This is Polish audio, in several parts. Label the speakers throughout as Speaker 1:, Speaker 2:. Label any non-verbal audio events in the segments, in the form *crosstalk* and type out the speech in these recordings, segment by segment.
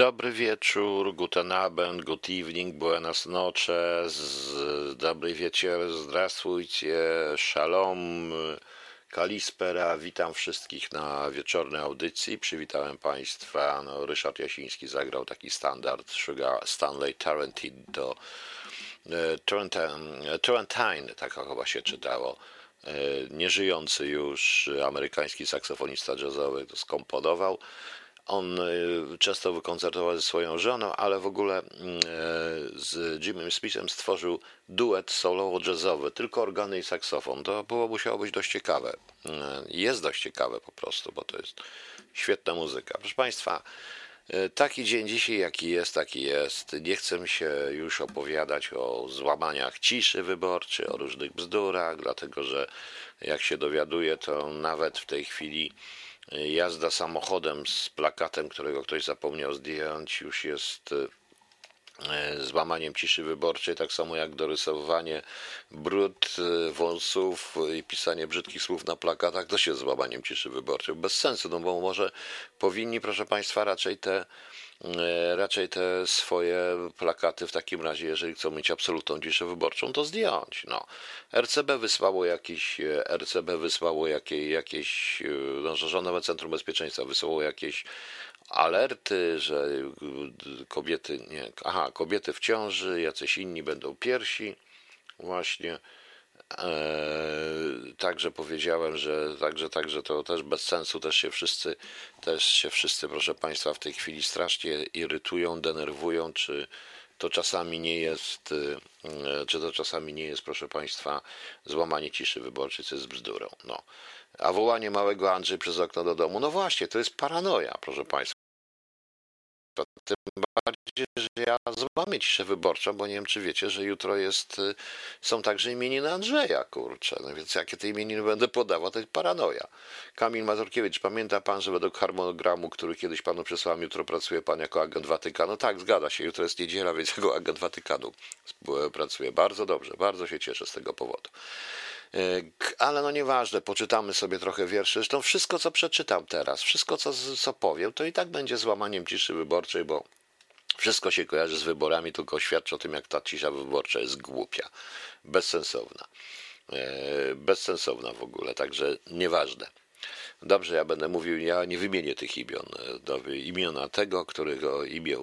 Speaker 1: Dobry wieczór, guten Abend, good evening, buenas noches, dobry wieczór, zdrastwujcie, shalom, kalispera. Witam wszystkich na wieczornej audycji. Przywitałem Państwa. No, Ryszard Jasiński zagrał taki standard Sugar Stanley Tarantino, to e, Tarantine, tak chyba się czytało e, nieżyjący już amerykański saksofonista jazzowy to skomponował. On e, często wykoncertował ze swoją żoną, ale w ogóle mm, e, z Jimmy Smithem stworzył duet solowo-jazzowy, tylko organy i saksofon. To było musiało być dość ciekawe. E, jest dość ciekawe po prostu, bo to jest świetna muzyka. Proszę Państwa, taki dzień dzisiaj, jaki jest, taki jest. Nie chcę się już opowiadać o złamaniach ciszy wyborczej, o różnych bzdurach, dlatego że jak się dowiaduję, to nawet w tej chwili jazda samochodem z plakatem, którego ktoś zapomniał zdjąć, już jest e, złamaniem ciszy wyborczej, tak samo jak dorysowanie brud e, wąsów i pisanie brzydkich słów na plakatach, to się złamaniem ciszy wyborczej. Bez sensu, no bo może powinni, proszę Państwa, raczej te E, raczej te swoje plakaty w takim razie, jeżeli chcą mieć absolutną ciszę wyborczą, to zdjąć. No. RCB wysłało jakieś, e, RCB wysłało jakieś, jakieś e, no, Rządowe Centrum Bezpieczeństwa wysłało jakieś alerty, że kobiety, nie, aha, kobiety w ciąży, jacyś inni będą piersi, właśnie. Eee, także powiedziałem, że także, także to też bez sensu, też się wszyscy, też się wszyscy, proszę Państwa, w tej chwili strasznie irytują, denerwują, czy to czasami nie jest, e, czy to czasami nie jest, proszę Państwa, złamanie ciszy wyborczej, co jest bzdurą. No. A wołanie małego Andrzej przez okno do domu, no właśnie, to jest paranoja, proszę Państwa. Że ja złamię ciszę wyborczą, bo nie wiem, czy wiecie, że jutro jest, y, są także imieniny Andrzeja, kurczę. No więc jakie te imieniny będę podawał, to jest paranoja. Kamil Mazurkiewicz, pamięta pan, że według harmonogramu, który kiedyś panu przesłałem, jutro pracuje pan jako agent Watykanu? Tak, zgadza się, jutro jest niedziela, więc jako agent Watykanu pracuję. Bardzo dobrze, bardzo się cieszę z tego powodu. E, ale no nieważne, poczytamy sobie trochę wierszy. Zresztą wszystko, co przeczytam teraz, wszystko, co, co powiem, to i tak będzie złamaniem ciszy wyborczej, bo wszystko się kojarzy z wyborami, tylko świadczy o tym, jak ta cisza wyborcza jest głupia, bezsensowna. E, bezsensowna w ogóle, także nieważne. Dobrze, ja będę mówił, ja nie wymienię tych imion. Imiona tego, którego imię,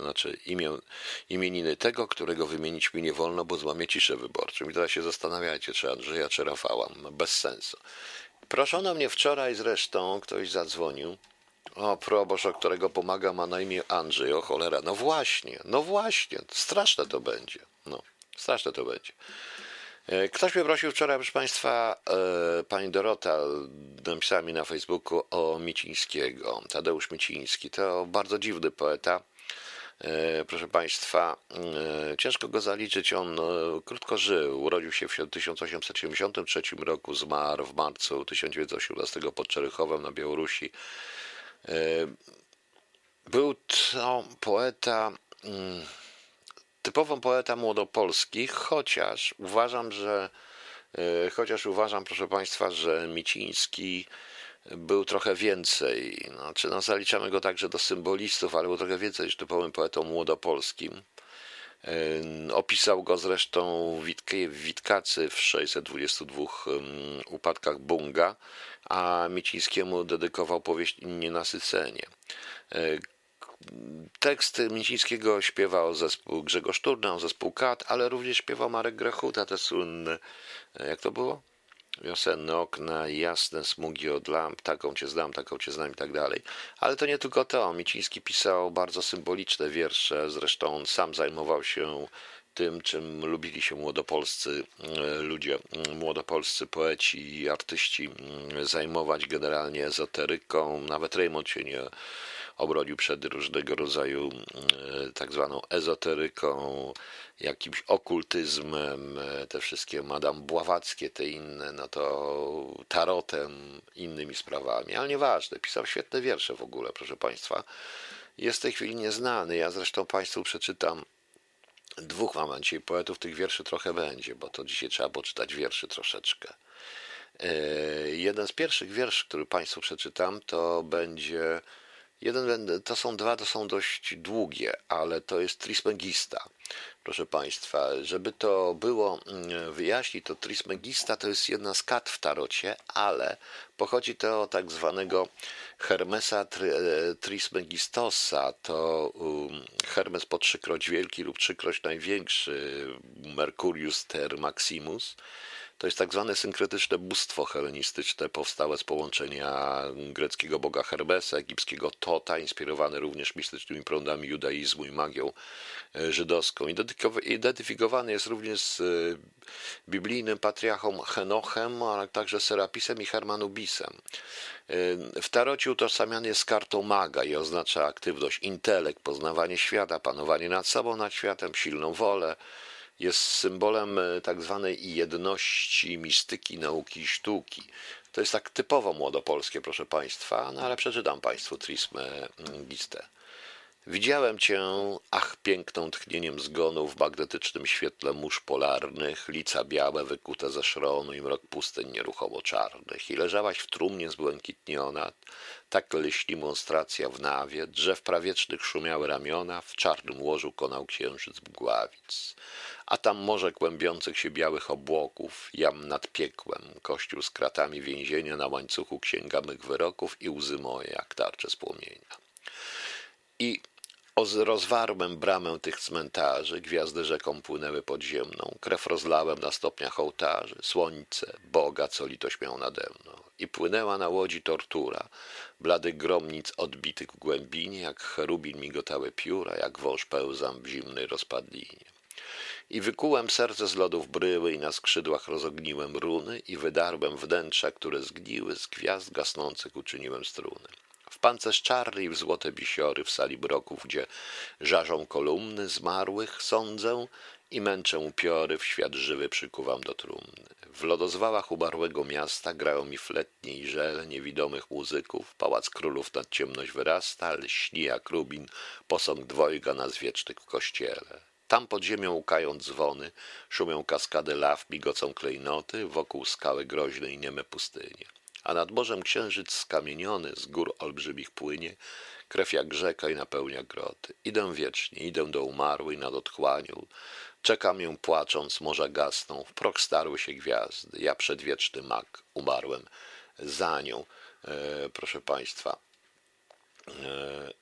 Speaker 1: znaczy imię, imieniny tego, którego wymienić mi nie wolno, bo złamie ciszę wyborczą. I teraz się zastanawiajcie, czy Andrzeja, czy Rafała. Bez sensu. Proszono mnie wczoraj zresztą, ktoś zadzwonił, o, proboszcz, którego pomaga, ma na imię Andrzej, o cholera. No właśnie, no właśnie, straszne to będzie. No, straszne to będzie. E, ktoś mnie prosił wczoraj, proszę Państwa, e, pani Dorota napisała mi na Facebooku o Micińskiego. Tadeusz Miciński to bardzo dziwny poeta. E, proszę Państwa, ciężko go zaliczyć. On krótko żył. Urodził się w 1873 roku, zmarł w marcu 1918 pod Czerychowem na Białorusi. Był to poeta mm, typową poeta młodopolski, chociaż uważam, że e, chociaż uważam, proszę Państwa, że Miciński był trochę więcej, znaczy no, zaliczamy go także do symbolistów, ale był trochę więcej niż typowym poetą młodopolskim. E, opisał go zresztą Witkacy w 622 upadkach Bunga, a Micińskiemu dedykował powieść Nienasycenie. E, teksty Micińskiego śpiewał zespół Grzegorz Turna, zespół Kat, ale również śpiewał Marek Grechuta, te słynne, jak to było? Wiosenne okna, jasne smugi od lamp, taką cię znam, taką cię znam i tak dalej. Ale to nie tylko to. Miciński pisał bardzo symboliczne wiersze, zresztą on sam zajmował się tym, czym lubili się młodopolscy e, ludzie, młodopolscy poeci i artyści zajmować generalnie ezoteryką. Nawet Raymond się nie obrodził przed różnego rodzaju e, tak zwaną ezoteryką, jakimś okultyzmem, e, te wszystkie Madame Bławackie, te inne, no to tarotem, innymi sprawami, ale nieważne, pisał świetne wiersze w ogóle, proszę Państwa. Jest w tej chwili nieznany, ja zresztą Państwu przeczytam dwóch mam dzisiaj poetów, tych wierszy trochę będzie, bo to dzisiaj trzeba poczytać wierszy troszeczkę. E, jeden z pierwszych wierszy, który Państwu przeczytam, to będzie Jeden, to są dwa, to są dość długie, ale to jest Trismegista. Proszę Państwa, żeby to było mm, wyjaśnić, to Trismegista to jest jedna z kat w tarocie, ale pochodzi to od tak zwanego Hermesa Trismegistosa. To um, Hermes po trzykroć wielki lub trzykroć największy, Mercurius ter Maximus to jest tak zwane synkretyczne bóstwo helenistyczne powstałe z połączenia greckiego boga Hermesa, egipskiego Tota, inspirowane również mistycznymi prądami judaizmu i magią e, żydowską. Identyfikowany jest również z e, biblijnym patriarchą Henochem, ale także Serapisem i Hermanubisem. E, w tarocie utożsamiany jest kartą maga i oznacza aktywność, intelekt, poznawanie świata, panowanie nad sobą, nad światem, silną wolę, jest symbolem e, tak zwanej jedności mistyki, nauki i sztuki. To jest tak typowo młodopolskie, proszę Państwa, no ale przeczytam Państwu Trismę Gistę. Widziałem cię, ach, piękną tchnieniem zgonu w magnetycznym świetle mórz polarnych, lica białe wykute ze szronu i mrok pustyń nieruchomo czarnych. I leżałaś w trumnie zbłękitniona, tak leśni monstracja w nawie, drzew prawiecznych szumiały ramiona, w czarnym łożu konał księżyc mgławic. A tam morze kłębiących się białych obłoków, jam nad piekłem, kościół z kratami więzienia na łańcuchu księga mych wyroków i łzy moje jak tarcze z płomienia. I Rozwarłem bramę tych cmentarzy, gwiazdy rzeką płynęły podziemną, krew rozlałem na stopniach ołtarzy, słońce, Boga, co litość miał nade mną. I płynęła na łodzi tortura, blady gromnic odbitych w głębinie, jak cherubin migotały pióra, jak wąż pełzam w zimnej rozpadlinie. I wykułem serce z lodów bryły i na skrzydłach rozogniłem runy i wydarłem wnętrza, które zgniły, z gwiazd gasnących uczyniłem struny pancerz i w złote bisiory w sali broków, gdzie żarzą kolumny zmarłych, sądzę i męczę upiory, w świat żywy przykuwam do trumny. W lodozwałach umarłego miasta grają mi fletnie i żele niewidomych muzyków, pałac królów nad ciemność wyrasta, lśni jak rubin, posąg dwojga nas wiecznych w kościele. Tam pod ziemią łukają dzwony, szumią kaskady law, migocą klejnoty, wokół skały groźne i nieme pustynie a nad morzem księżyc skamieniony z gór olbrzymich płynie, krew jak rzeka i napełnia groty. Idę wiecznie, idę do umarłej nad otchłanią, czekam ją płacząc, morza gasną, w prok starły się gwiazdy, ja przedwieczny mak umarłem za nią. E, proszę Państwa, e,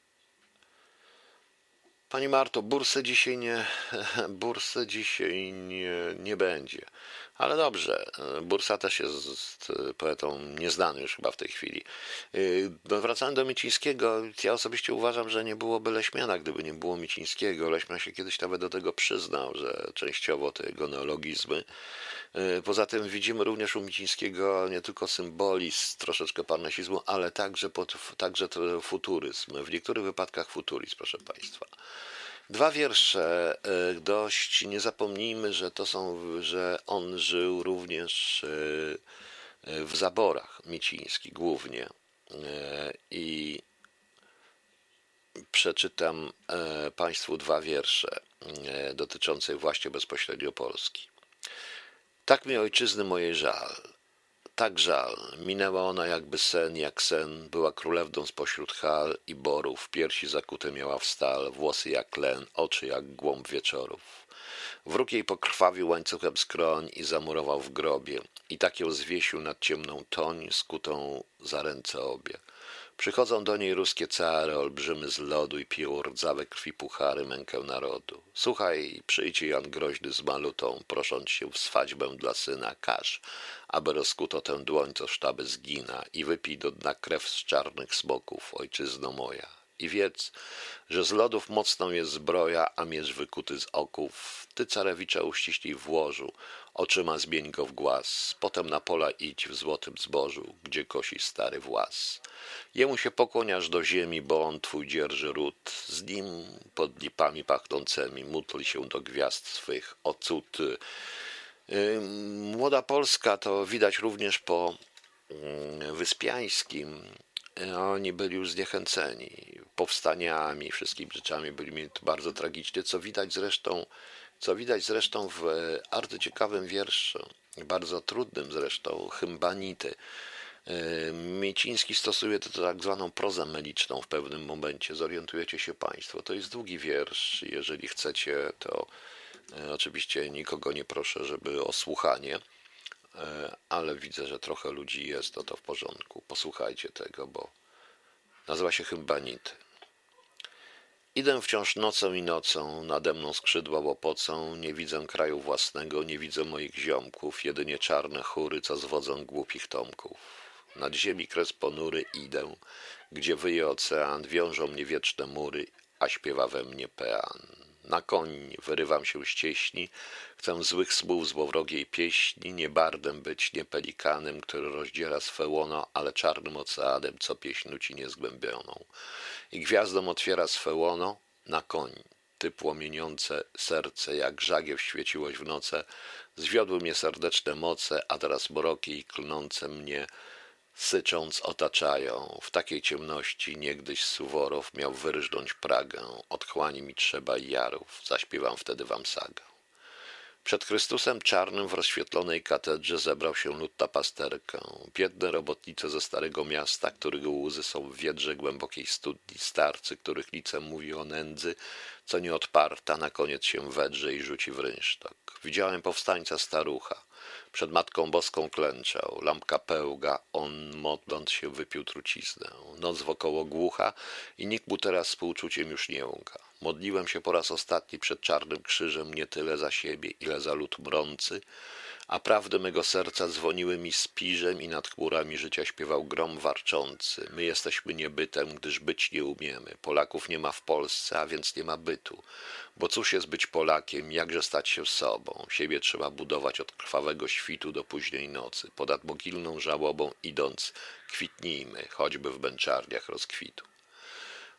Speaker 1: Pani Marto, bursy dzisiaj nie, *laughs* bursy dzisiaj nie, nie będzie. Ale dobrze, Bursa też jest poetą nieznany już chyba w tej chwili. No, wracając do Micińskiego, ja osobiście uważam, że nie byłoby Leśmiana, gdyby nie było Micińskiego. Leśmian się kiedyś nawet do tego przyznał, że częściowo te jego neologizmy. Poza tym widzimy również u Micińskiego nie tylko symbolizm, troszeczkę parnasizmu, ale także, także futuryzm. W niektórych wypadkach futurizm, proszę Państwa. Dwa wiersze e, dość. Nie zapomnijmy, że to są, że on żył również e, e, w zaborach Miciński głównie. I przeczytam Państwu dwa wiersze dotyczące właśnie bezpośrednio Polski. Tak mi ojczyzny mojej żal tak żal. Minęła ona jakby sen, jak sen. Była królewną spośród hal i borów. Piersi zakute miała w stal, włosy jak len, oczy jak głąb wieczorów. Wróg jej pokrwawił łańcuchem skroń i zamurował w grobie. I tak ją zwiesił nad ciemną toń, skutą za ręce obie. Przychodzą do niej ruskie cary, olbrzymy z lodu i piją rdzawe krwi puchary mękę narodu. Słuchaj, przyjdzie Jan groźny z malutą, prosząc się w swaćbę dla syna, każ, aby rozkuto tę dłoń, co sztaby zgina i wypij do dna krew z czarnych smoków, ojczyzno moja. I wiedz, że z lodów mocną jest zbroja, a miecz wykuty z oków. Ty carewicza uściślij w łożu, oczyma zmień go w głaz. Potem na pola idź w złotym zbożu, gdzie kosi stary włas. Jemu się pokłoniasz do ziemi, bo on twój dzierży ród. Z nim pod lipami pachnącemi módl się do gwiazd swych. O cud! Młoda Polska to widać również po Wyspiańskim. Oni byli już zniechęceni powstaniami, wszystkimi rzeczami, byli bardzo tragicznie, co widać zresztą, co widać zresztą w bardzo ciekawym wierszu, bardzo trudnym zresztą, Hymbanity, E, Mieciński stosuje to tak zwaną prozę meliczną w pewnym momencie, zorientujecie się Państwo. To jest długi wiersz, jeżeli chcecie, to e, oczywiście nikogo nie proszę, żeby o słuchanie, e, ale widzę, że trochę ludzi jest, to to w porządku. Posłuchajcie tego, bo nazywa się Hymbanity. Idę wciąż nocą i nocą, nade mną skrzydła łopocą, nie widzę kraju własnego, nie widzę moich ziomków, jedynie czarne chóry, co zwodzą głupich tomków. Nad ziemi kres ponury idę, gdzie wyje ocean, wiążą mnie wieczne mury, a śpiewa we mnie pean. Na koń wyrywam się z cieśni, chcę złych słów złowrogiej pieśni, nie bardem być, nie pelikanem, który rozdziela swe łono, ale czarnym oceanem, co pieśń nuci niezgłębioną. I gwiazdą otwiera swe łono na koń. Ty płomieniące serce, jak żagiew świeciłoś w noce, zwiodły mnie serdeczne moce, a teraz mroki klnące mnie sycząc otaczają. W takiej ciemności niegdyś Suworow miał wyrżnąć Pragę. Otchłani mi trzeba jarów, zaśpiewam wtedy wam sagę. Przed Chrystusem czarnym w rozświetlonej katedrze zebrał się lud na pasterkę. Biedne robotnice ze starego miasta, których łzy są w wiedrze głębokiej studni, starcy, których lice mówi o nędzy, co nie odparta, na koniec się wedrze i rzuci w rynsztok. Widziałem powstańca starucha. Przed Matką Boską klęczał, lampka pełga, on modląc się wypił truciznę. Noc wokoło głucha i nikt mu teraz współczuciem już nie łka. Modliłem się po raz ostatni przed czarnym krzyżem nie tyle za siebie, ile za lud mrący, a prawdy mego serca dzwoniły mi spiżem i nad chmurami życia śpiewał grom warczący. My jesteśmy niebytem, gdyż być nie umiemy. Polaków nie ma w Polsce, a więc nie ma bytu. Bo cóż jest być Polakiem, jakże stać się sobą? Siebie trzeba budować od krwawego świtu do późnej nocy. Ponad mogilną żałobą idąc, kwitnijmy, choćby w męczarniach rozkwitu.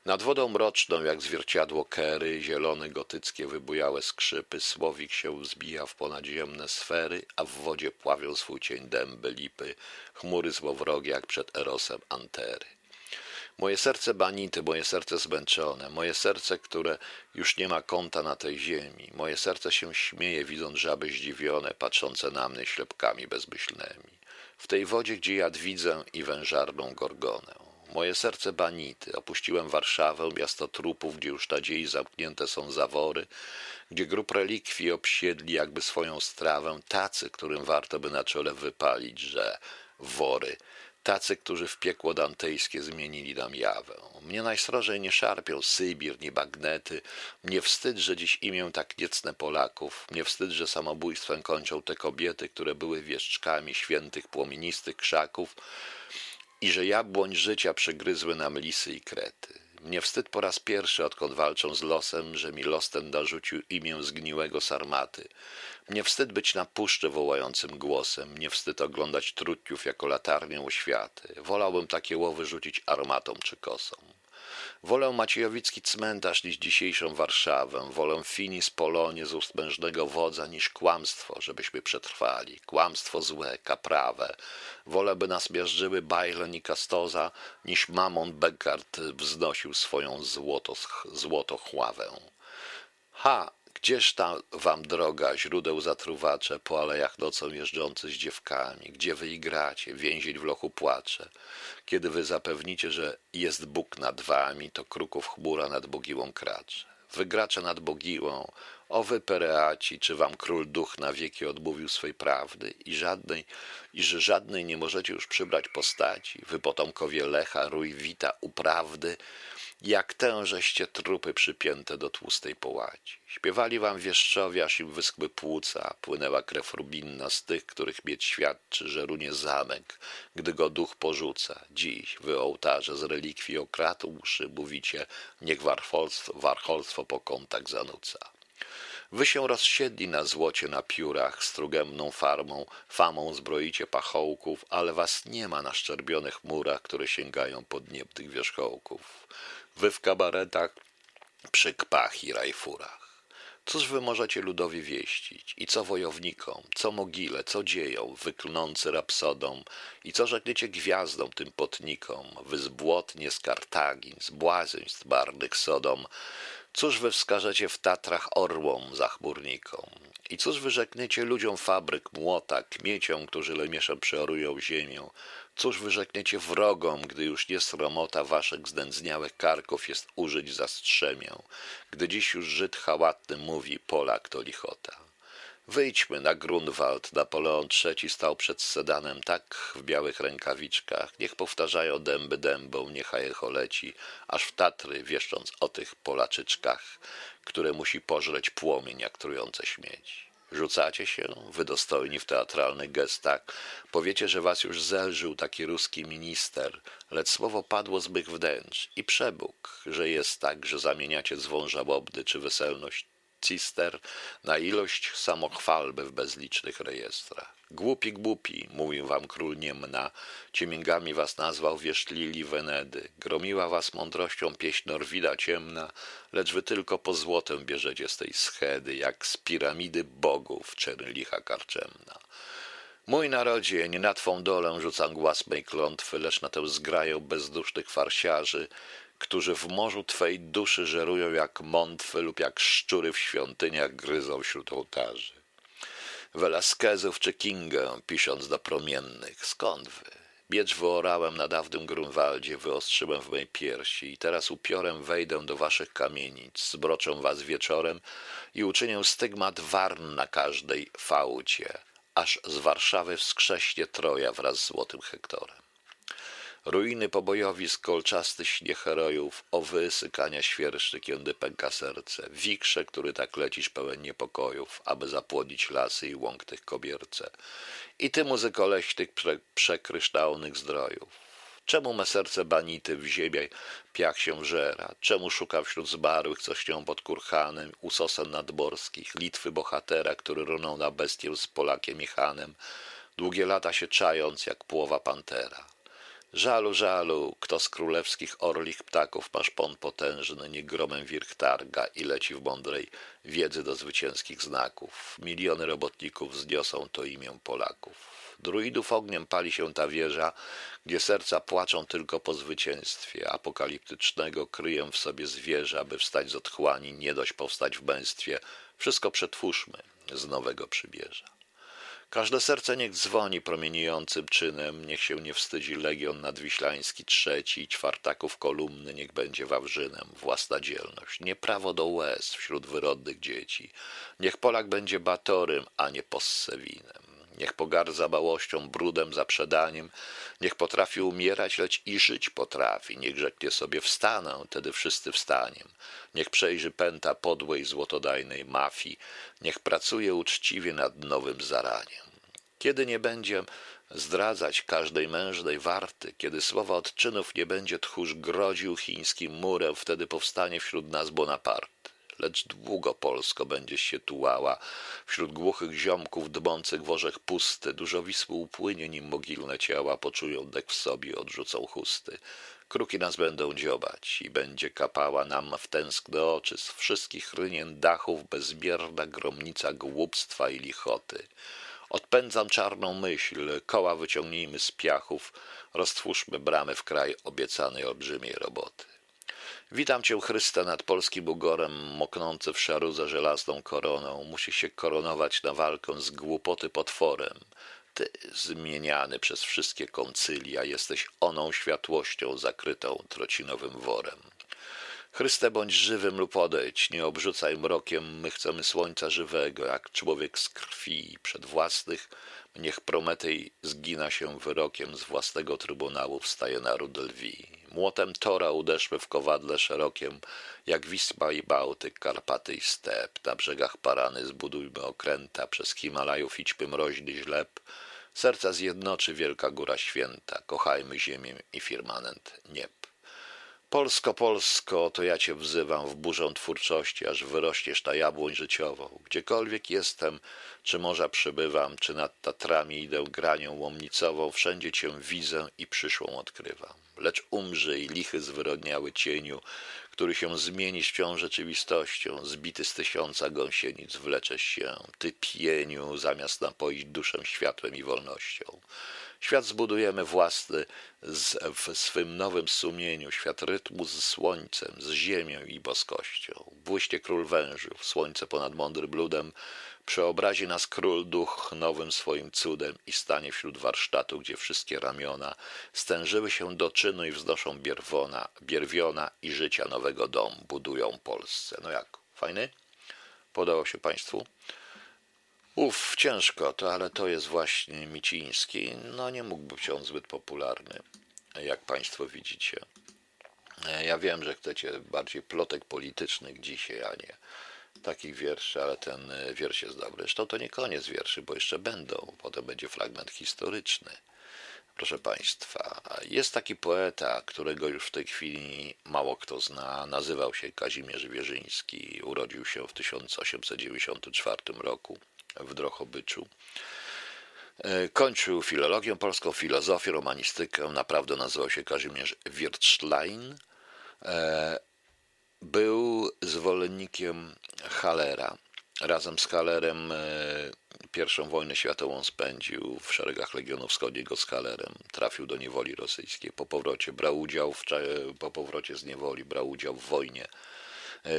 Speaker 1: Nad wodą mroczną, jak zwierciadło kery, zielone gotyckie wybujałe skrzypy, słowik się wzbija w ponadziemne sfery, a w wodzie pławią swój cień dęby, lipy, chmury złowrogie jak przed erosem antery. Moje serce banity, moje serce zmęczone, moje serce, które już nie ma kąta na tej ziemi, moje serce się śmieje, widząc żaby zdziwione, patrzące na mnie ślepkami bezmyślnymi. W tej wodzie, gdzie ja widzę i wężarną gorgonę. Moje serce banity. Opuściłem Warszawę, miasto trupów, gdzie już nadziei zamknięte są zawory, gdzie grup relikwii obsiedli jakby swoją strawę tacy, którym warto by na czole wypalić, że wory, tacy, którzy w piekło dantejskie zmienili nam jawę. Mnie najsrożej nie szarpią Sybir, nie bagnety. Mnie wstyd, że dziś imię tak niecne Polaków. Mnie wstyd, że samobójstwem kończą te kobiety, które były wieszczkami świętych płomienistych krzaków, i że jabłoń życia przygryzły nam lisy i krety. Mnie wstyd po raz pierwszy, odkąd walczą z losem, że mi los ten narzucił imię zgniłego sarmaty. Mnie wstyd być na puszczy wołającym głosem, mnie wstyd oglądać trutniów jako latarnię oświaty. Wolałbym takie łowy rzucić armatą czy kosą. Wolę Maciejowicki cmentarz niż dzisiejszą Warszawę. Wolę finis Polonie z ust mężnego wodza niż kłamstwo, żebyśmy przetrwali. Kłamstwo złe, kaprawe. Wolę, by nas miażdżyły Bajlen i Kastoza, niż Mamon Beckart wznosił swoją złoto, złotochławę. Ha! Gdzież ta wam droga, źródeł zatruwacze, po alejach nocą jeżdżący z dziewkami? Gdzie wy igracie, więzień w lochu płacze? Kiedy wy zapewnicie, że jest Bóg nad wami, to kruków chmura nad Bogiłą kracze. Wygracze nad Bogiłą, o wy pereaci, czy wam król duch na wieki odmówił swej prawdy i żadnej, i że żadnej nie możecie już przybrać postaci, wy potomkowie Lecha, Rój, Wita, uprawdy, jak tężeście trupy przypięte do tłustej połaci. Śpiewali wam wieszczowie, aż im wyschły płuca, płynęła krew rubinna z tych, których mieć świadczy, że runie zamek, gdy go duch porzuca. Dziś wy ołtarze z relikwii okratu uszy mówicie, niech warcholstwo, warcholstwo po kątach zanuca. Wy się rozsiedli na złocie na piórach, strugemną farmą, famą zbroicie pachołków, ale was nie ma na szczerbionych murach, które sięgają podniebnych wierzchołków. Wy w kabaretach, przy kpach i rajfurach. Cóż wy możecie ludowi wieścić? I co wojownikom, co mogile, co dzieją, wyklnący rapsodom? I co rzekniecie gwiazdom tym potnikom? Wy zbłotnie z Kartagin, z błazeństw barnych Sodom, Cóż wy wskażecie w Tatrach orłom zachmurnikom? I cóż wyrzekniecie ludziom fabryk, młota, kmieciom, którzy lemieszem przeorują ziemię? Cóż wyrzekniecie wrogom, gdy już nie sromota waszych zdędzniałych karków jest użyć za strzemię? Gdy dziś już Żyd hałatny mówi, Polak to lichota. Wyjdźmy na Grunwald. Napoleon III stał przed sedanem tak w białych rękawiczkach. Niech powtarzają dęby dębą, niechaj echo leci, aż w Tatry, wieszcząc o tych Polaczyczkach, które musi pożreć płomień jak trujące śmieci. Rzucacie się, wy dostojni w teatralnych gestach, powiecie, że was już zelżył taki ruski minister, lecz słowo padło z mych wnętrz i przebóg, że jest tak, że zamieniacie dzwon żałobny czy weselność cister na ilość samochwalby w bezlicznych rejestrach. Głupi, głupi, mówił wam król Niemna, ciemingami was nazwał wierzchlili Wenedy, gromiła was mądrością pieśń Norwida ciemna, lecz wy tylko po złotem bierzecie z tej schedy, jak z piramidy bogów czerlicha karczemna. Mój narodzie, nie na twą dolę rzucam głaz mej klątwy, lecz na tę zgraję bezdusznych farsiarzy, którzy w morzu Twej duszy żerują jak mątwy lub jak szczury w świątyniach gryzą wśród ołtarzy. Velasquezów czy Kingę, pisząc do promiennych, skąd wy? Miecz wyorałem na dawnym Grunwaldzie, wyostrzyłem w mej piersi i teraz upiorem wejdę do waszych kamienic, zbroczę was wieczorem i uczynię stygmat warn na każdej faucie, aż z Warszawy wskrześnie Troja wraz z złotym Hektorem. Ruiny pobojowisk, kolczasty śnieg herojów, owy, sykania świerszczy, kiedy pęka serce, wikrze, który tak lecisz pełen niepokojów, aby zapłodnić lasy i łąk tych kobierce. I ty, muzyko leśnych prze, przekryształnych zdrojów. Czemu me serce banity w ziemię piach się żera? Czemu szuka wśród zmarłych, co śnią pod kurhanem, usosem nadborskich, Litwy bohatera, który runął na bestię z Polakiem i Hanem, długie lata się czając, jak płowa pantera? Żalu, żalu, kto z królewskich orlich ptaków masz pon potężny, nie gromem wirch targa i leci w mądrej wiedzy do zwycięskich znaków. Miliony robotników zniosą to imię Polaków. Druidów ogniem pali się ta wieża, gdzie serca płaczą tylko po zwycięstwie apokaliptycznego, kryję w sobie zwierzę, aby wstać z otchłani, nie dość powstać w męstwie. Wszystko przetwórzmy z nowego przybierza. Każde serce niech dzwoni promieniejącym czynem, niech się nie wstydzi legion nadwiślański trzeci czwartaków kolumny, niech będzie wawrzynem, własna dzielność, nie prawo do łez wśród wyrodnych dzieci. Niech Polak będzie batorym, a nie possewinem. Niech pogardza bałością, brudem, zaprzedaniem, niech potrafi umierać, lecz i żyć potrafi, niech rzeknie sobie wstanę, wtedy wszyscy wstaniem. Niech przejrzy pęta podłej złotodajnej mafii, niech pracuje uczciwie nad nowym zaraniem. Kiedy nie będzie zdradzać każdej mężnej warty, kiedy słowa odczynów nie będzie tchórz grodził chińskim murem, wtedy powstanie wśród nas Bonaparte lecz długo Polsko będziesz się tułała. Wśród głuchych ziomków dbących w orzech pusty, dużo Wisły upłynie, nim mogilne ciała poczują dek w sobie, odrzucą chusty. Kruki nas będą dziobać i będzie kapała nam w tęskne oczy z wszystkich rynien dachów bezmierna gromnica głupstwa i lichoty. Odpędzam czarną myśl, koła wyciągnijmy z piachów, roztwórzmy bramy w kraj obiecanej olbrzymiej roboty. Witam cię, Chryste, nad polskim ugorem, moknący w szarudze żelazną koroną. Musi się koronować na walkę z głupoty potworem. Ty, zmieniany przez wszystkie koncylia, jesteś oną światłością zakrytą trocinowym worem. Chryste, bądź żywym lub odejdź, nie obrzucaj mrokiem, my chcemy słońca żywego, jak człowiek z krwi, przed własnych, niech Prometej zgina się wyrokiem, z własnego trybunału wstaje naród lwi. Młotem Tora uderzmy w kowadle szerokiem, jak Wisła i Bałtyk, Karpaty i step. Na brzegach Parany zbudujmy okręta, przez Himalajów idźmy mroźny źleb. Serca zjednoczy wielka góra święta, kochajmy ziemię i firmament nieb. Polsko, Polsko, to ja cię wzywam w burzę twórczości, aż wyrośniesz na jabłoń życiową. Gdziekolwiek jestem, czy morza przybywam, czy nad Tatrami idę granią łomnicową, wszędzie cię widzę i przyszłą odkrywam. Lecz umrzyj, lichy zwyrodniały cieniu, który się zmienisz wciąż rzeczywistością, zbity z tysiąca gąsienic wleczesz się, ty pieniu, zamiast napoić duszę światłem i wolnością. Świat zbudujemy własny z, w swym nowym sumieniu, świat rytmu z słońcem, z ziemią i boskością. Błyście król wężów, słońce ponad mądrym bludem, przeobrazi nas król duch nowym swoim cudem i stanie wśród warsztatu, gdzie wszystkie ramiona stężyły się do czynu i wznoszą bierwona, bierwiona i życia nowego dom budują Polsce. No jak, fajny? Podobał się Państwu? Uf, ciężko to, ale to jest właśnie Miciński. No nie mógłby być on zbyt popularny, jak Państwo widzicie. Ja wiem, że chcecie bardziej plotek politycznych dzisiaj, a nie takich wierszy, ale ten wiersz jest dobry. Zresztą to nie koniec wierszy, bo jeszcze będą. Potem będzie fragment historyczny. Proszę Państwa, jest taki poeta, którego już w tej chwili mało kto zna. Nazywał się Kazimierz Wierzyński. Urodził się w 1894 roku w Drochobyczu. E, kończył filologię polską, filozofię, romanistykę. Naprawdę nazywał się Kazimierz Wirtschlein. E, był zwolennikiem Halera. Razem z Halerem e, pierwszą wojnę światową spędził w szeregach Legionu Wschodniego z Halerem. Trafił do niewoli rosyjskiej. Po powrocie brał udział w, po powrocie z niewoli brał udział w wojnie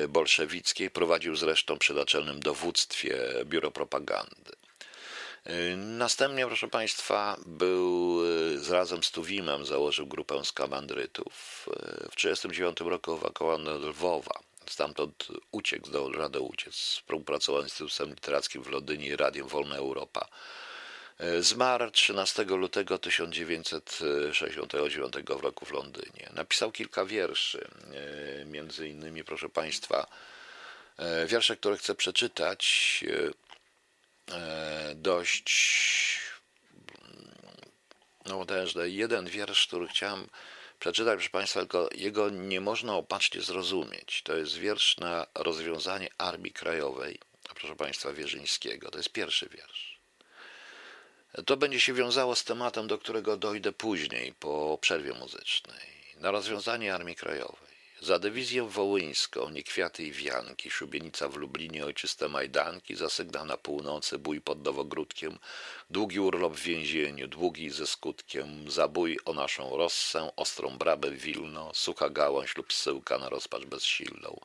Speaker 1: bolszewickiej. Prowadził zresztą przy naczelnym dowództwie Biuro Propagandy. E, następnie, proszę Państwa, był e, razem z Tuwimem, założył grupę skamandrytów. W 1939 roku ewakuowano Lwowa. Stamtąd uciekł, zdołał radę uciec. Współpracował z Instytutem Literackim w Londynie i Radiem Wolna Europa. Zmarł 13 lutego 1969 roku w Londynie. Napisał kilka wierszy, e, między innymi, proszę Państwa, e, wiersze, które chcę przeczytać, e, dość no też jeden wiersz, który chciałem przeczytać, proszę Państwa, tylko jego nie można opacznie zrozumieć. To jest wiersz na rozwiązanie Armii Krajowej, proszę Państwa, Wierzyńskiego. To jest pierwszy wiersz. To będzie się wiązało z tematem, do którego dojdę później, po przerwie muzycznej. Na rozwiązanie Armii Krajowej. Za dywizję wołyńską, nie kwiaty i wianki, szubienica w Lublinie, ojczyste majdanki, zasygna na północy, bój pod Nowogródkiem, długi urlop w więzieniu, długi ze skutkiem, zabój o naszą rossę, ostrą brabę Wilno, sucha gałąź lub syłka na rozpacz bezsilną.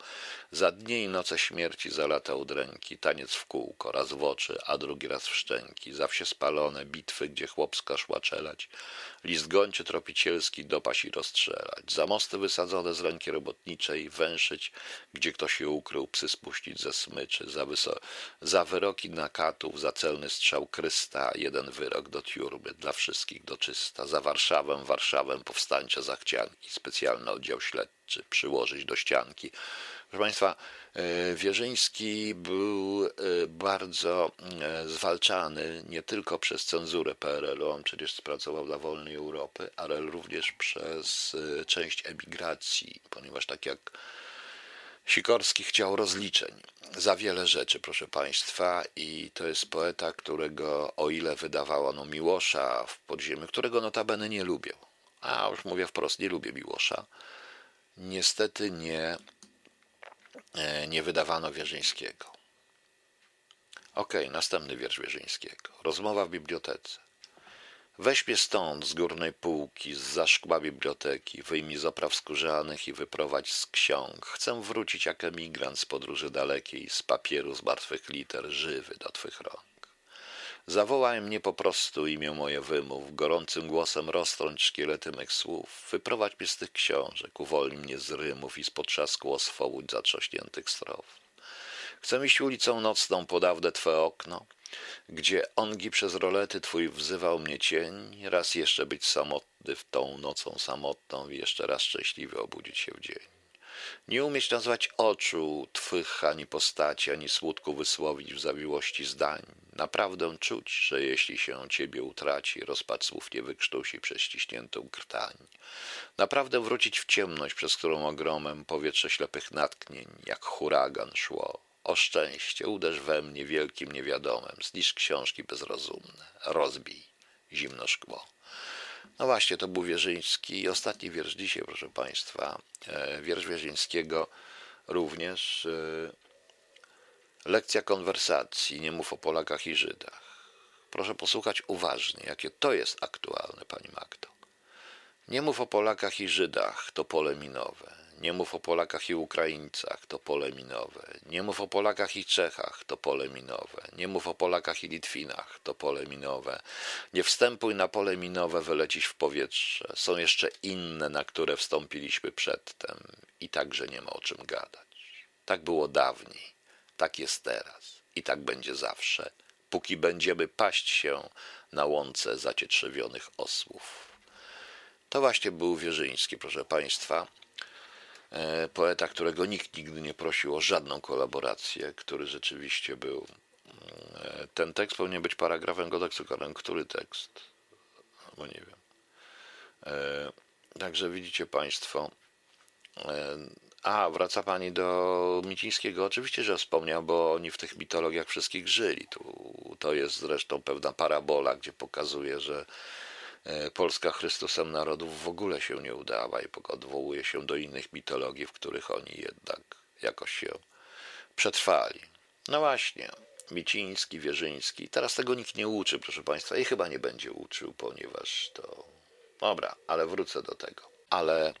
Speaker 1: Za dnie i noce śmierci, za lata udręki, taniec w kółko, raz w oczy, a drugi raz w szczęki, za wsie spalone, bitwy, gdzie chłopska szła czelać, list gończy tropicielski dopaść i rozstrzelać, za mosty wysadzone z ręki robotniczej, węszyć, gdzie ktoś się ukrył, psy spuścić ze smyczy, za, wyso- za wyroki nakatów, za celny strzał krysta, jeden wyrok do tiurby, dla wszystkich do czysta, za Warszawę, Warszawę, powstańcze zachcianki, specjalny oddział śledczy, przyłożyć do ścianki, Proszę Państwa, e, Wierzyński był e, bardzo e, zwalczany nie tylko przez cenzurę PRL-u, on przecież pracował dla wolnej Europy, ale również przez część emigracji, ponieważ tak jak Sikorski chciał rozliczeń za wiele rzeczy, proszę Państwa, i to jest poeta, którego, o ile wydawano Miłosza w podziemiu, którego notabene nie lubię, a już mówię wprost, nie lubię Miłosza, niestety nie E, nie wydawano Wierzyńskiego. Ok, następny wiersz Wierzyńskiego. Rozmowa w bibliotece. Weź mnie stąd, z górnej półki, z za szkła biblioteki, wyjmij z opraw skórzanych i wyprowadź z ksiąg. Chcę wrócić jak emigrant z podróży dalekiej, z papieru, z martwych liter, żywy do twych rąk. Zawołaj mnie po prostu imię moje wymów, gorącym głosem roztrąć szkielety mych słów. Wyprowadź mnie z tych książek, uwolnij mnie z rymów i z potrzasku oswobódź zatrzaśniętych strof. Chcę iść ulicą nocną, podawdę twe okno, gdzie ongi przez rolety twój wzywał mnie cień, raz jeszcze być samotny w tą nocą samotną i jeszcze raz szczęśliwy obudzić się w dzień. Nie umieć nazwać oczu twych ani postaci, ani smutku wysłowić w zawiłości zdań. Naprawdę czuć, że jeśli się ciebie utraci, rozpad słów nie wykrztusi przez ściśniętą krtań. Naprawdę wrócić w ciemność, przez którą ogromem powietrze ślepych natknień, jak huragan szło. O szczęście, uderz we mnie wielkim niewiadomem, zniszcz książki bezrozumne, rozbij zimno szkło. No właśnie, to był Wierzyński. I ostatni wiersz dzisiaj, proszę Państwa. E, wiersz Wierzyńskiego również. E, lekcja konwersacji, nie mów o Polakach i Żydach. proszę posłuchać uważnie, jakie to jest aktualne, pani Magdo. Nie mów o Polakach i Żydach, to pole minowe. Nie mów o Polakach i Ukraińcach, to pole minowe. Nie mów o Polakach i Czechach, to pole minowe. Nie mów o Polakach i Litwinach, to pole minowe. Nie wstępuj na pole minowe, wylecisz w powietrze. Są jeszcze inne, na które wstąpiliśmy przedtem i także nie ma o czym gadać. Tak było dawniej, tak jest teraz i tak będzie zawsze, póki będziemy paść się na łące zacietrzewionych osłów. To właśnie był Wierzyński, proszę Państwa. E, poeta, którego nikt nigdy nie prosił o żadną kolaborację, który rzeczywiście był. E, ten tekst powinien być paragrafem kodeksu karnego. Który tekst? Bo nie wiem. E, także widzicie Państwo. A, wraca Pani do Micińskiego. Oczywiście, że wspomniał, bo oni w tych mitologiach wszystkich żyli. Tu, to jest zresztą pewna parabola, gdzie pokazuje, że Polska Chrystusem narodów w ogóle się nie udała i odwołuje się do innych mitologii, w których oni jednak jakoś się przetrwali. No właśnie, Miciński, Wierzyński. Teraz tego nikt nie uczy, proszę Państwa, i chyba nie będzie uczył, ponieważ to. Dobra, ale wrócę do tego. Ale e,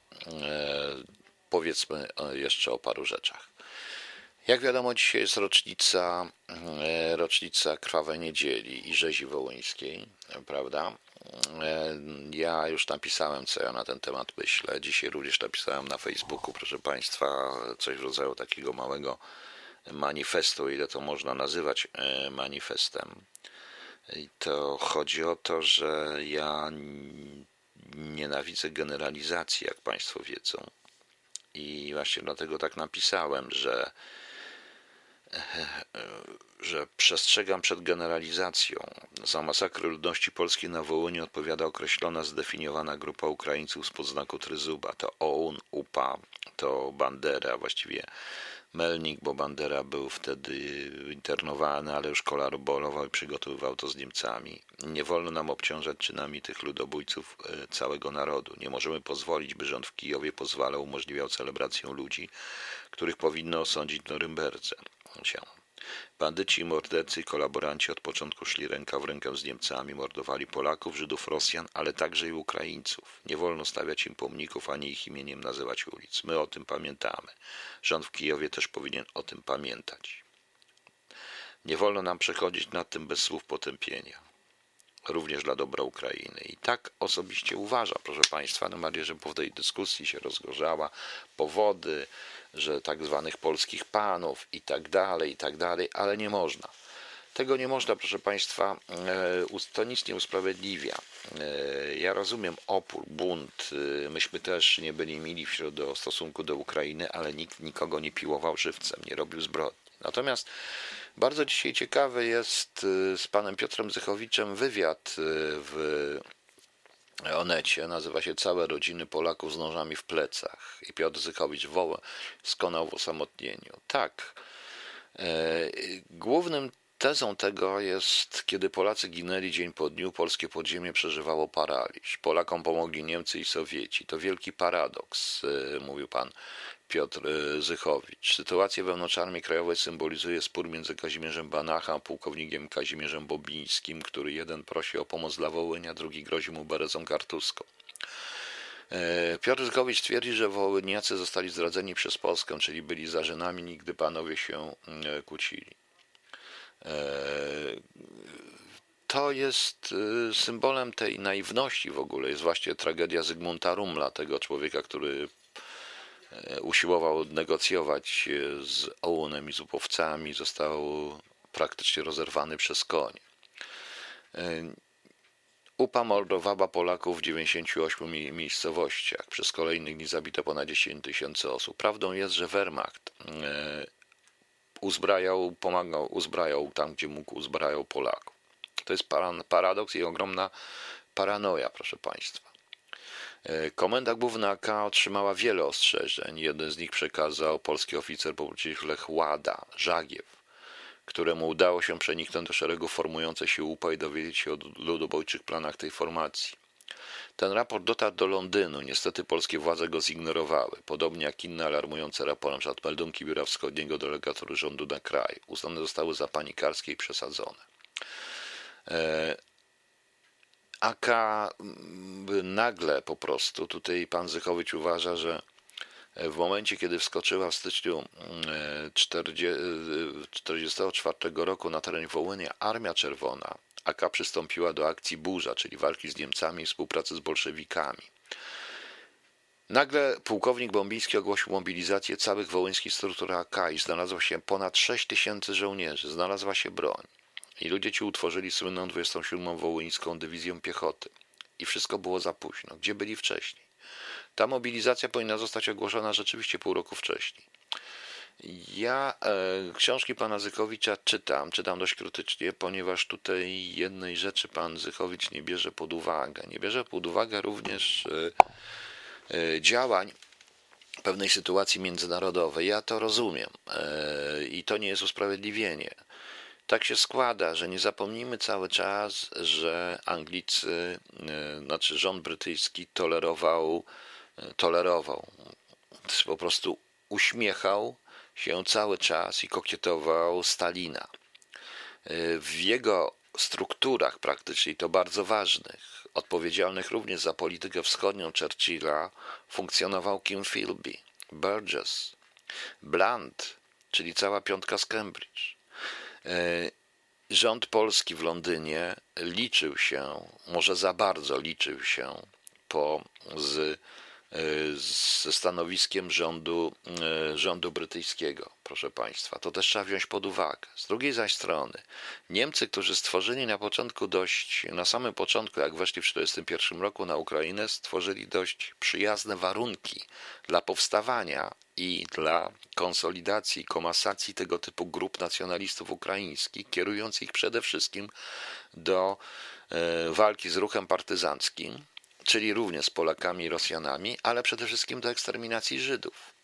Speaker 1: powiedzmy e, jeszcze o paru rzeczach. Jak wiadomo, dzisiaj jest rocznica, e, rocznica Krwawej Niedzieli i Rzezi Wołyńskiej, prawda? E, ja już napisałem, co ja na ten temat myślę. Dzisiaj również napisałem na Facebooku, proszę Państwa, coś w rodzaju takiego małego manifestu, ile to można nazywać e, manifestem. I to chodzi o to, że ja nienawidzę generalizacji, jak Państwo wiedzą. I właśnie dlatego tak napisałem, że *laughs* że przestrzegam przed generalizacją. Za masakrę ludności polskiej na Wołyniu odpowiada określona, zdefiniowana grupa Ukraińców z podznaku Tryzuba. To OUN, UPA, to Bandera, właściwie Melnik, bo Bandera był wtedy internowany, ale już kolaborował i przygotowywał to z Niemcami. Nie wolno nam obciążać czynami tych ludobójców e, całego narodu. Nie możemy pozwolić, by rząd w Kijowie pozwalał, umożliwiał celebrację ludzi, których powinno osądzić Norymberdze się. Bandyci mordercy i kolaboranci od początku szli ręka w rękę z Niemcami, mordowali Polaków, Żydów, Rosjan, ale także i Ukraińców. Nie wolno stawiać im pomników, ani ich imieniem nazywać ulic. My o tym pamiętamy. Rząd w Kijowie też powinien o tym pamiętać. Nie wolno nam przechodzić nad tym bez słów potępienia. Również dla dobra Ukrainy. I tak osobiście uważa, proszę Państwa, no mam że po tej dyskusji się rozgorzała. Powody, że tak zwanych polskich panów i tak dalej, i tak dalej, ale nie można. Tego nie można, proszę Państwa, e, to nic nie usprawiedliwia. E, ja rozumiem opór, bunt. E, myśmy też nie byli mili w stosunku do Ukrainy, ale nikt nikogo nie piłował żywcem, nie robił zbrodni. Natomiast bardzo dzisiaj ciekawy jest z panem Piotrem Zychowiczem wywiad w Onecie nazywa się Całe rodziny Polaków z nożami w plecach. I Piotr Zykowicz woła, skonał w osamotnieniu. Tak. E, głównym tezą tego jest, kiedy Polacy ginęli dzień po dniu, polskie podziemie przeżywało paraliż. Polakom pomogli Niemcy i Sowieci. To wielki paradoks, e, mówił pan Piotr e, Zychowicz. Sytuację wewnątrz Armii Krajowej symbolizuje spór między Kazimierzem Banachem a pułkownikiem Kazimierzem Bobińskim, który jeden prosi o pomoc dla Wołynia, drugi grozi mu berezą kartuską. E, Piotr Zychowicz twierdzi, że Wołyniacy zostali zdradzeni przez Polskę, czyli byli zarzynami, nigdy panowie się mm, kłócili. To jest symbolem tej naiwności w ogóle, jest właśnie tragedia Zygmunta Rumla, tego człowieka, który E, usiłował negocjować z Ołunem i z upowcami, został praktycznie rozerwany przez koń. E, UPA mordowała Polaków w 98 miejscowościach. Przez kolejnych dni zabito ponad 10 tysięcy osób. Prawdą jest, że Wehrmacht e, uzbrajał, pomagał, uzbrajał tam, gdzie mógł, uzbrajał Polaków. To jest paradoks i ogromna paranoja, proszę Państwa. E, Komenda Główna AK otrzymała wiele ostrzeżeń. Jeden z nich przekazał polski oficer porucznik Lech Łada, Żagiew, któremu udało się przeniknąć do szeregu formującej się UPA i dowiedzieć się o ludobójczych planach tej formacji. Ten raport dotarł do Londynu. Niestety polskie władze go zignorowały, podobnie jak inne alarmujące raporty, np. meldunki Biura Wschodniego Delegatury Rządu na kraj. Uznane zostały za panikarskie i przesadzone. AK nagle po prostu, tutaj pan Zychowicz uważa, że w momencie, kiedy wskoczyła w styczniu 1944 roku na teren Wołynia Armia Czerwona, AK przystąpiła do akcji Burza, czyli walki z Niemcami i współpracy z bolszewikami. Nagle pułkownik Bombiński ogłosił mobilizację całych wołyńskich struktur AK i znalazło się ponad 6 tysięcy żołnierzy, znalazła się broń. I ludzie ci utworzyli słynną 27. Wołyńską Dywizję Piechoty. I wszystko było za późno. Gdzie byli wcześniej? Ta mobilizacja powinna zostać ogłoszona rzeczywiście pół roku wcześniej. Ja e, książki pana Zykowicza czytam, czytam dość krytycznie, ponieważ tutaj jednej rzeczy pan Zychowicz nie bierze pod uwagę. Nie bierze pod uwagę również e, e, działań pewnej sytuacji międzynarodowej. Ja to rozumiem e, i to nie jest usprawiedliwienie. Tak się składa, że nie zapomnijmy cały czas, że Anglicy, e, znaczy rząd brytyjski tolerował, e, tolerował, po prostu uśmiechał się cały czas i kokietował Stalina. E, w jego strukturach praktycznie, to bardzo ważnych, odpowiedzialnych również za politykę wschodnią Churchilla, funkcjonował Kim Philby, Burgess, Blunt, czyli cała piątka z Cambridge. E, rząd polski w Londynie liczył się, może za bardzo liczył się po, z ze stanowiskiem rządu, e, rządu brytyjskiego, proszę Państwa. To też trzeba wziąć pod uwagę. Z drugiej zaś strony, Niemcy, którzy stworzyli na początku dość, na samym początku, jak weszli w 1941 roku na Ukrainę, stworzyli dość przyjazne warunki dla powstawania i dla konsolidacji, komasacji tego typu grup nacjonalistów ukraińskich, kierując ich przede wszystkim do e, walki z ruchem partyzanckim czyli również z Polakami i Rosjanami, ale przede wszystkim do eksterminacji Żydów.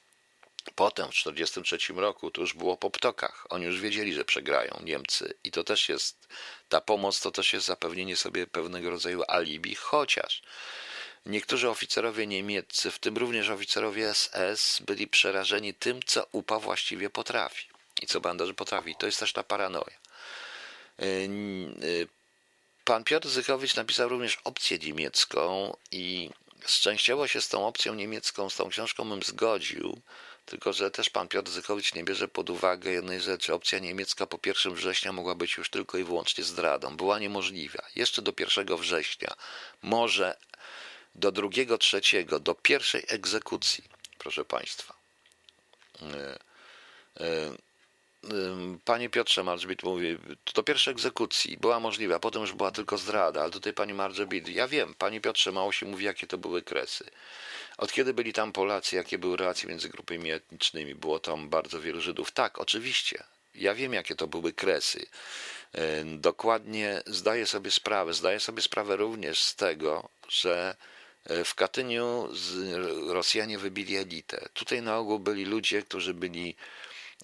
Speaker 1: Potem w 1943 roku to już było po ptokach. Oni już wiedzieli, że przegrają Niemcy i to też jest, ta pomoc to też jest zapewnienie sobie pewnego rodzaju alibi, chociaż niektórzy oficerowie niemieccy, w tym również oficerowie SS, byli przerażeni tym, co UPA właściwie potrafi i co bandaży potrafi. To jest też ta paranoja. Yy, yy, Pan Piotr Zychowicz napisał również opcję niemiecką i szczęściowo się z tą opcją niemiecką, z tą książką bym zgodził, tylko że też pan Piotr Zychowicz nie bierze pod uwagę jednej rzeczy. Opcja niemiecka po 1 września mogła być już tylko i wyłącznie zdradą. Była niemożliwa. Jeszcze do 1 września, może do 2, 3, do pierwszej egzekucji, proszę państwa. E, e, Panie Piotrze Marżbit mówi, to pierwsze egzekucji była możliwa, potem już była tylko zdrada, ale tutaj pani Marżbit, ja wiem, panie Piotrze, mało się mówi, jakie to były kresy. Od kiedy byli tam Polacy, jakie były relacje między grupami etnicznymi, było tam bardzo wielu Żydów. Tak, oczywiście, ja wiem, jakie to były kresy. Dokładnie zdaję sobie sprawę, zdaję sobie sprawę również z tego, że e, w Katyniu Rosjanie wybili elitę. Tutaj na ogół byli ludzie, którzy byli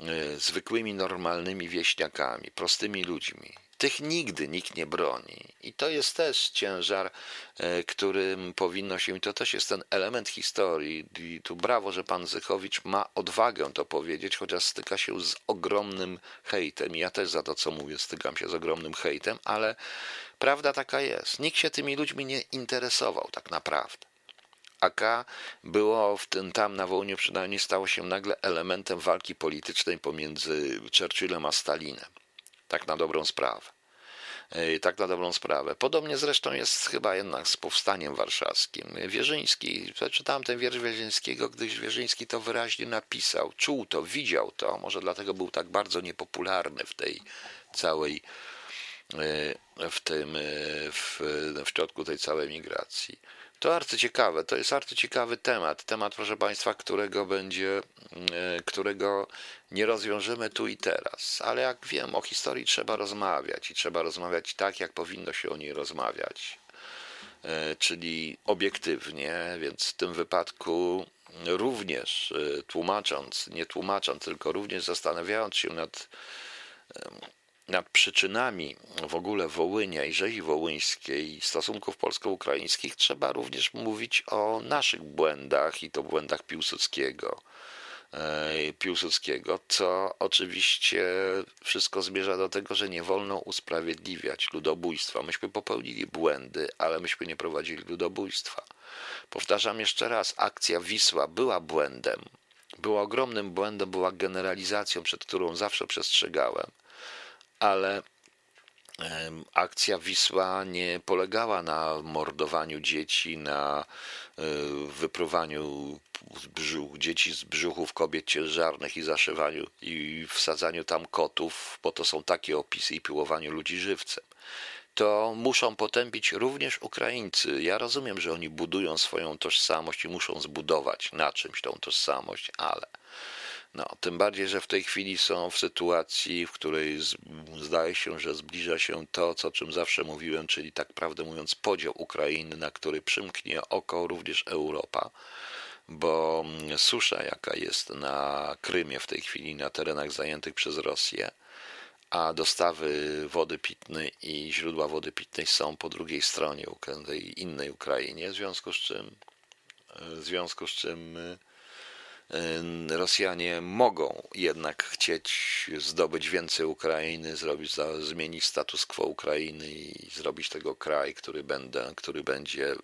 Speaker 1: E, zwykłymi, normalnymi wieśniakami, prostymi ludźmi. Tych nigdy nikt nie broni. I to jest też ciężar, e, którym powinno się, i to też jest ten element historii. I tu brawo, że pan Zychowicz ma odwagę to powiedzieć, chociaż styka się z ogromnym hejtem. Ja też za to, co mówię, stykam się z ogromnym hejtem, ale prawda taka jest. Nikt się tymi ludźmi nie interesował tak naprawdę. AK było w tym tam na Wołyniu przynajmniej stało się nagle elementem walki politycznej pomiędzy Churchillem a Stalinem. Tak na dobrą sprawę. E, tak na dobrą sprawę. Podobnie zresztą jest chyba jednak z powstaniem warszawskim. Wierzyński, przeczytałem ten wiersz Wierzyńskiego, gdyż Wierzyński to wyraźnie napisał, czuł to, widział to, może dlatego był tak bardzo niepopularny w tej całej w tym, e, w, w środku tej całej migracji. To arcyciekawe, to jest arcyciekawy temat. Temat, proszę Państwa, którego będzie, e, którego nie rozwiążemy tu i teraz. Ale jak wiem, o historii trzeba rozmawiać i trzeba rozmawiać tak, jak powinno się o niej rozmawiać. E, czyli obiektywnie, więc w tym wypadku również e, tłumacząc, nie tłumacząc, tylko również zastanawiając się nad nad przyczynami w ogóle Wołynia i rzezi wołyńskiej stosunków polsko-ukraińskich trzeba również mówić o naszych błędach i to błędach Piłsudskiego. Piłsudskiego, co oczywiście wszystko zmierza do tego, że nie wolno usprawiedliwiać ludobójstwa. Myśmy popełnili błędy, ale myśmy nie prowadzili ludobójstwa. Powtarzam jeszcze raz, akcja Wisła była błędem, była ogromnym błędem, była generalizacją, przed którą zawsze przestrzegałem, ale akcja Wisła nie polegała na mordowaniu dzieci, na e, wypruwaniu brzuch, dzieci z brzuchów kobiet ciężarnych i zaszywaniu i wsadzaniu tam kotów, bo to są takie opisy i piłowaniu ludzi żywcem. To muszą potępić również Ukraińcy. Ja rozumiem, że oni budują swoją tożsamość i muszą zbudować na czymś tą tożsamość, ale no, tym bardziej, że w tej chwili są w sytuacji, w której zdaje się, że zbliża się to, co, czym zawsze mówiłem, czyli tak prawdę mówiąc podział Ukrainy, na który przymknie oko również Europa, bo susza, jaka jest na Krymie w tej chwili, na terenach zajętych przez Rosję, a dostawy wody pitnej i źródła wody pitnej są po drugiej stronie tej innej Ukrainie, w związku z czym w związku z czym Rosjanie mogą jednak chcieć zdobyć więcej Ukrainy, zrobić, zmienić status quo Ukrainy i zrobić tego kraj, który, będę, który będzie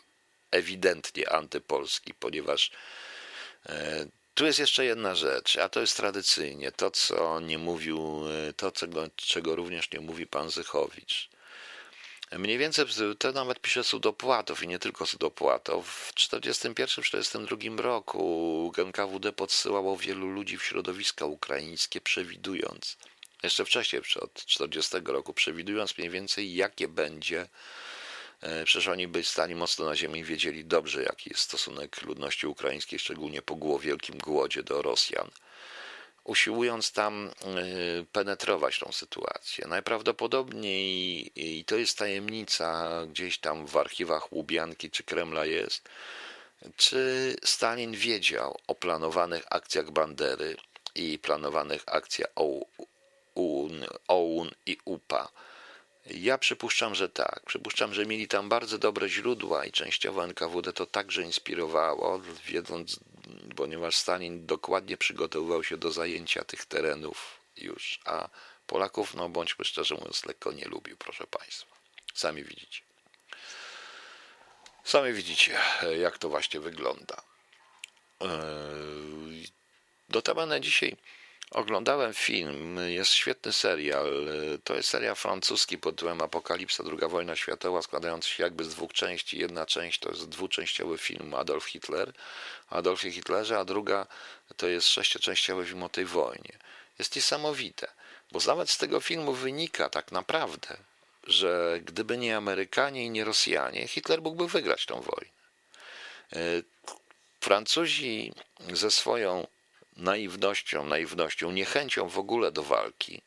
Speaker 1: ewidentnie antypolski, ponieważ e, tu jest jeszcze jedna rzecz, a to jest tradycyjnie to, co nie mówił, e, to, czego, czego również nie mówi pan Zychowicz. Mniej więcej to nawet pisze Sudopłatow i nie tylko Sudopłatow. W 1941-1942 roku NKWD podsyłało wielu ludzi w środowiska ukraińskie, przewidując, jeszcze wcześniej, od 1940 roku, przewidując mniej więcej, jakie będzie e, Przecież oni by stali mocno na ziemi i wiedzieli dobrze, jaki jest stosunek ludności ukraińskiej, szczególnie po wielkim głodzie do Rosjan usiłując tam y, penetrować tą sytuację. Najprawdopodobniej, i to jest tajemnica, gdzieś tam w archiwach Łubianki czy Kremla jest, czy Stalin wiedział o planowanych akcjach Bandery i planowanych akcjach OUN, OUN i UPA. Ja przypuszczam, że tak. Przypuszczam, że mieli tam bardzo dobre źródła i częściowo NKWD to także inspirowało, wiedząc ponieważ Stalin dokładnie przygotowywał się do zajęcia tych terenów już, a Polaków, no bądźmy szczerze mówiąc, lekko nie lubił, proszę Państwa. Sami widzicie. Sami widzicie, jak to właśnie wygląda. Notabene dzisiaj Oglądałem film, jest świetny serial. To jest serial francuski pod tytułem Apokalipsa II wojna światowa, składający się jakby z dwóch części. Jedna część to jest dwuczęściowy film Adolf Hitler, Adolfie Hitlerze, a druga to jest sześcioczęściowy film o tej wojnie. Jest niesamowite, bo nawet z tego filmu wynika tak naprawdę, że gdyby nie Amerykanie i nie Rosjanie, Hitler mógłby wygrać tą wojnę. E, Francuzi ze swoją naiwnością, naiwnością, niechęcią w ogóle do walki.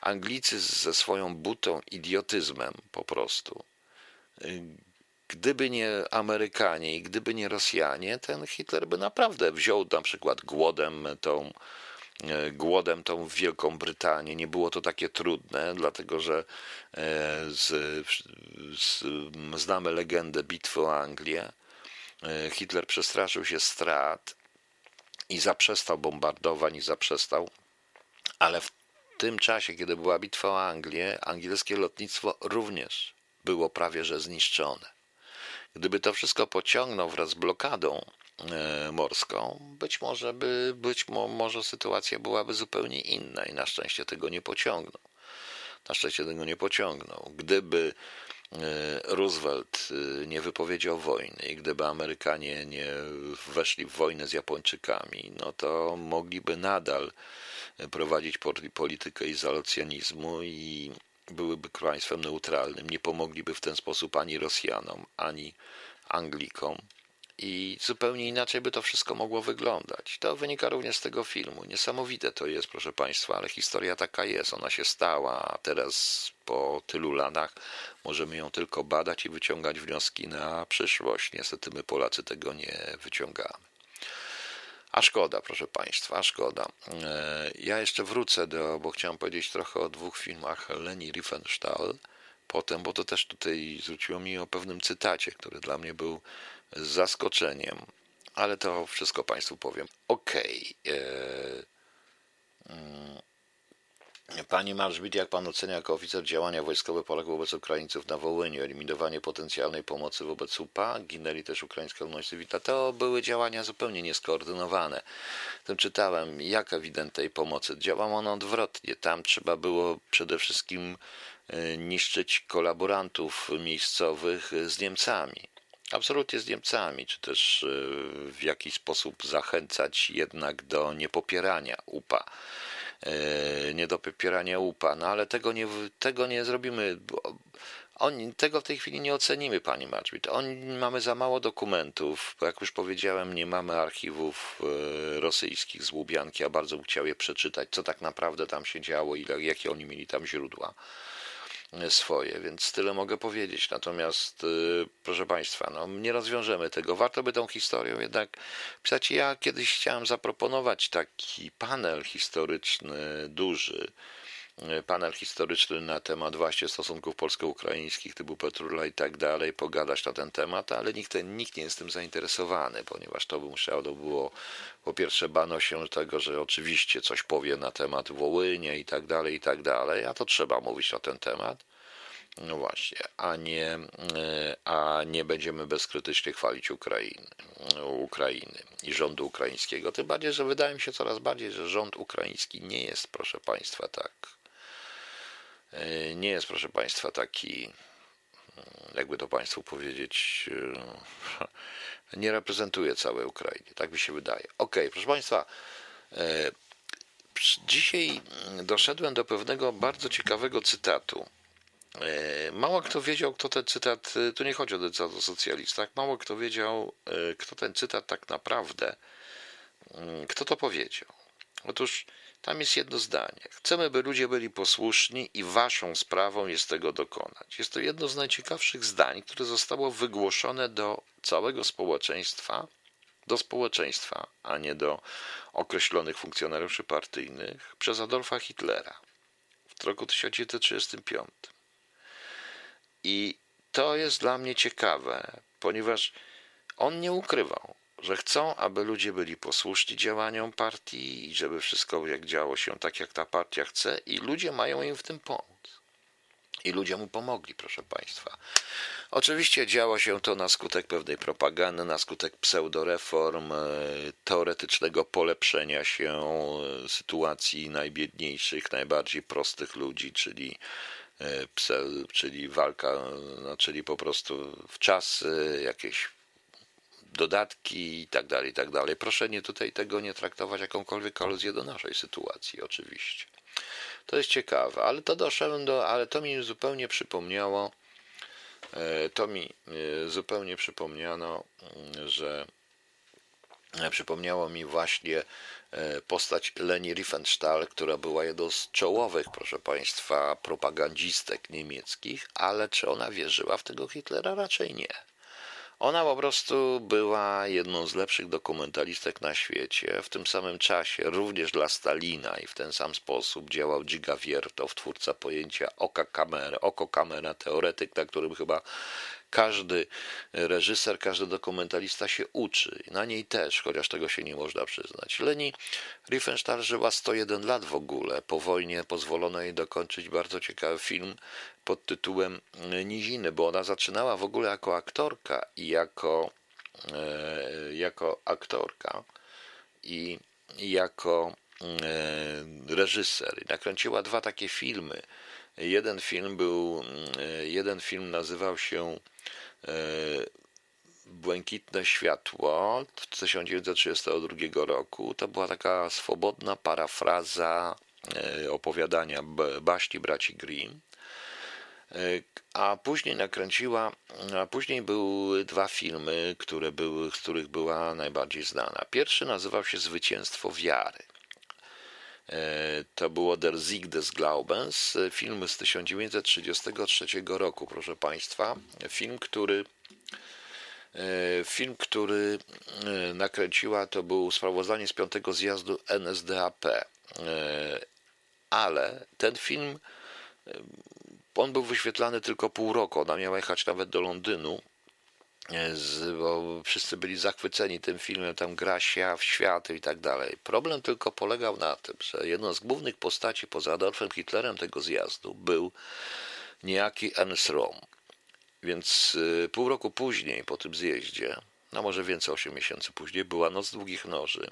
Speaker 1: Anglicy ze swoją butą, idiotyzmem po prostu. Gdyby nie Amerykanie i gdyby nie Rosjanie, ten Hitler by naprawdę wziął na przykład głodem tą, głodem tą Wielką Brytanię. Nie było to takie trudne, dlatego że e, z, z, znamy legendę bitwy o Anglię. E, Hitler przestraszył się strat i zaprzestał bombardowań i zaprzestał, ale w tym czasie, kiedy była bitwa o Anglię, angielskie lotnictwo również było prawie że zniszczone. Gdyby to wszystko pociągnął wraz z blokadą e, morską, być może by, być mo, może sytuacja byłaby zupełnie inna i na szczęście tego nie pociągnął. Na szczęście tego nie pociągnął. Gdyby Roosevelt e, nie wypowiedział wojny i gdyby Amerykanie nie weszli w wojnę z Japończykami, no to mogliby nadal prowadzić politykę izolacjonizmu i byłyby państwem neutralnym. Nie pomogliby w ten sposób ani Rosjanom, ani Anglikom i zupełnie inaczej by to wszystko mogło wyglądać. To wynika również z tego filmu. Niesamowite to jest, proszę Państwa, ale historia taka jest. Ona się stała, a teraz po tylu latach możemy ją tylko badać i wyciągać wnioski na przyszłość. Niestety my Polacy tego nie wyciągamy. A szkoda, proszę Państwa, a szkoda. E, ja jeszcze wrócę do, bo chciałem powiedzieć trochę o dwóch filmach Leni Riefenstahl potem, bo to też tutaj zwróciło mi o pewnym cytacie, który dla mnie był z zaskoczeniem. ale to wszystko Państwu powiem. Okej. Okay. Mm, Pani Malżbit, jak Pan ocenia jako oficer działania wojskowe Polaków wobec Ukraińców na Wołyniu, eliminowanie potencjalnej pomocy wobec UPA? Ginęli też ukraińskie ludność cywilna. To były działania zupełnie nieskoordynowane. Tym czytałem, jak ewident tej pomocy. Działało ono odwrotnie. Tam trzeba było przede wszystkim e, niszczyć kolaborantów miejscowych z Niemcami. Absolutnie z Niemcami, czy też e, w jakiś sposób zachęcać jednak do niepopierania UPA. E, nie do popierania UPA, no ale tego nie, tego nie zrobimy. Oni, tego w tej chwili nie ocenimy, pani Maczbit. Mamy za mało dokumentów. Jak już powiedziałem, nie mamy archiwów e, rosyjskich z Łubianki, a bardzo bym chciał je przeczytać, co tak naprawdę tam się działo i jakie oni mieli tam źródła swoje, więc tyle mogę powiedzieć. Natomiast, y, proszę Państwa, no, nie rozwiążemy tego. Warto by tą historią jednak pisać. Ja kiedyś chciałem zaproponować taki panel historyczny, duży, panel historyczny na temat właśnie stosunków polsko-ukraińskich typu Petrula i tak dalej, pogadać na ten temat, ale nikt, nikt nie jest tym zainteresowany, ponieważ to by musiało było po pierwsze bano się tego, że oczywiście coś powie na temat Wołynia i tak dalej, i tak dalej, a to trzeba mówić na ten temat. No właśnie, a nie, e, a nie będziemy bezkrytycznie chwalić Ukrainy, Ukrainy i rządu ukraińskiego. Tym bardziej, że wydaje mi się coraz bardziej, że rząd ukraiński nie jest, proszę Państwa, tak. E, nie jest, proszę Państwa, taki, jakby to Państwu powiedzieć, e, *laughs* nie reprezentuje całej Ukrainy. Tak mi się wydaje. Ok, proszę Państwa, dzisiaj doszedłem do pewnego bardzo ciekawego cytatu E, mało kto wiedział, kto ten cytat, e, tu nie chodzi o cytat o socjalistach, mało kto wiedział, e, kto ten cytat tak naprawdę, mm, kto to powiedział. Otóż tam jest jedno zdanie. Chcemy, by ludzie byli posłuszni i waszą sprawą jest tego dokonać. Jest to jedno z najciekawszych zdań, które zostało wygłoszone do całego społeczeństwa, do społeczeństwa, a nie do określonych funkcjonariuszy partyjnych przez Adolfa Hitlera w roku 1935. I to jest dla mnie ciekawe, ponieważ on nie ukrywał, że chcą, aby ludzie byli posłuszni działaniom partii i żeby wszystko jak działo się tak, jak ta partia chce, i ludzie mają im w tym pomóc. I ludzie mu pomogli, proszę Państwa. Oczywiście działo się to na skutek pewnej propagandy, na skutek pseudoreform, e, teoretycznego polepszenia się e, sytuacji najbiedniejszych, najbardziej prostych ludzi, czyli E, czyli walka, no, czyli po prostu w czas jakieś dodatki i tak dalej, i tak dalej. Proszę nie tutaj tego nie traktować jakąkolwiek aluzję do naszej sytuacji, oczywiście. To jest ciekawe, ale to doszedłem do, ale to mi zupełnie przypomniało, e, to mi e, zupełnie przypomniano, że przypomniało mi właśnie E, postać Leni Riefenstahl, która była jedną z czołowych, proszę Państwa, propagandzistek niemieckich, ale czy ona wierzyła w tego Hitlera? Raczej nie. Ona po prostu była jedną z lepszych dokumentalistek na świecie. W tym samym czasie również dla Stalina i w ten sam sposób działał Dziga Wiertow, twórca pojęcia oka kamery, oko kamera, teoretyk, na którym chyba każdy reżyser, każdy dokumentalista się uczy. Na niej też, chociaż tego się nie można przyznać. Leni Riefenstahl żyła 101 lat w ogóle. Po wojnie pozwolono jej dokończyć bardzo ciekawy film pod tytułem Niziny, bo ona zaczynała w ogóle jako aktorka i jako, e, jako aktorka i jako e, reżyser. Nakręciła dwa takie filmy. Jeden film był, e, jeden film nazywał się Błękitne światło z 1932 roku. To była taka swobodna parafraza opowiadania baśni braci Grimm. A później nakręciła, a później były dwa filmy, które były, z których była najbardziej znana. Pierwszy nazywał się Zwycięstwo wiary. To było Der Sieg des Glaubens, film z 1933 roku, proszę Państwa. Film, który Film, który nakręciła, to był sprawozdanie z piątego zjazdu NSDAP. Ale ten film on był wyświetlany tylko pół roku. Ona miała jechać nawet do Londynu z, bo wszyscy byli zachwyceni tym filmem, tam gra świat, świat i tak dalej. Problem tylko polegał na tym, że jedną z głównych postaci poza Adolfem Hitlerem tego zjazdu był niejaki Ernst. Więc y, pół roku później, po tym zjeździe, no może więcej, 8 miesięcy później, była Noc Długich Noży.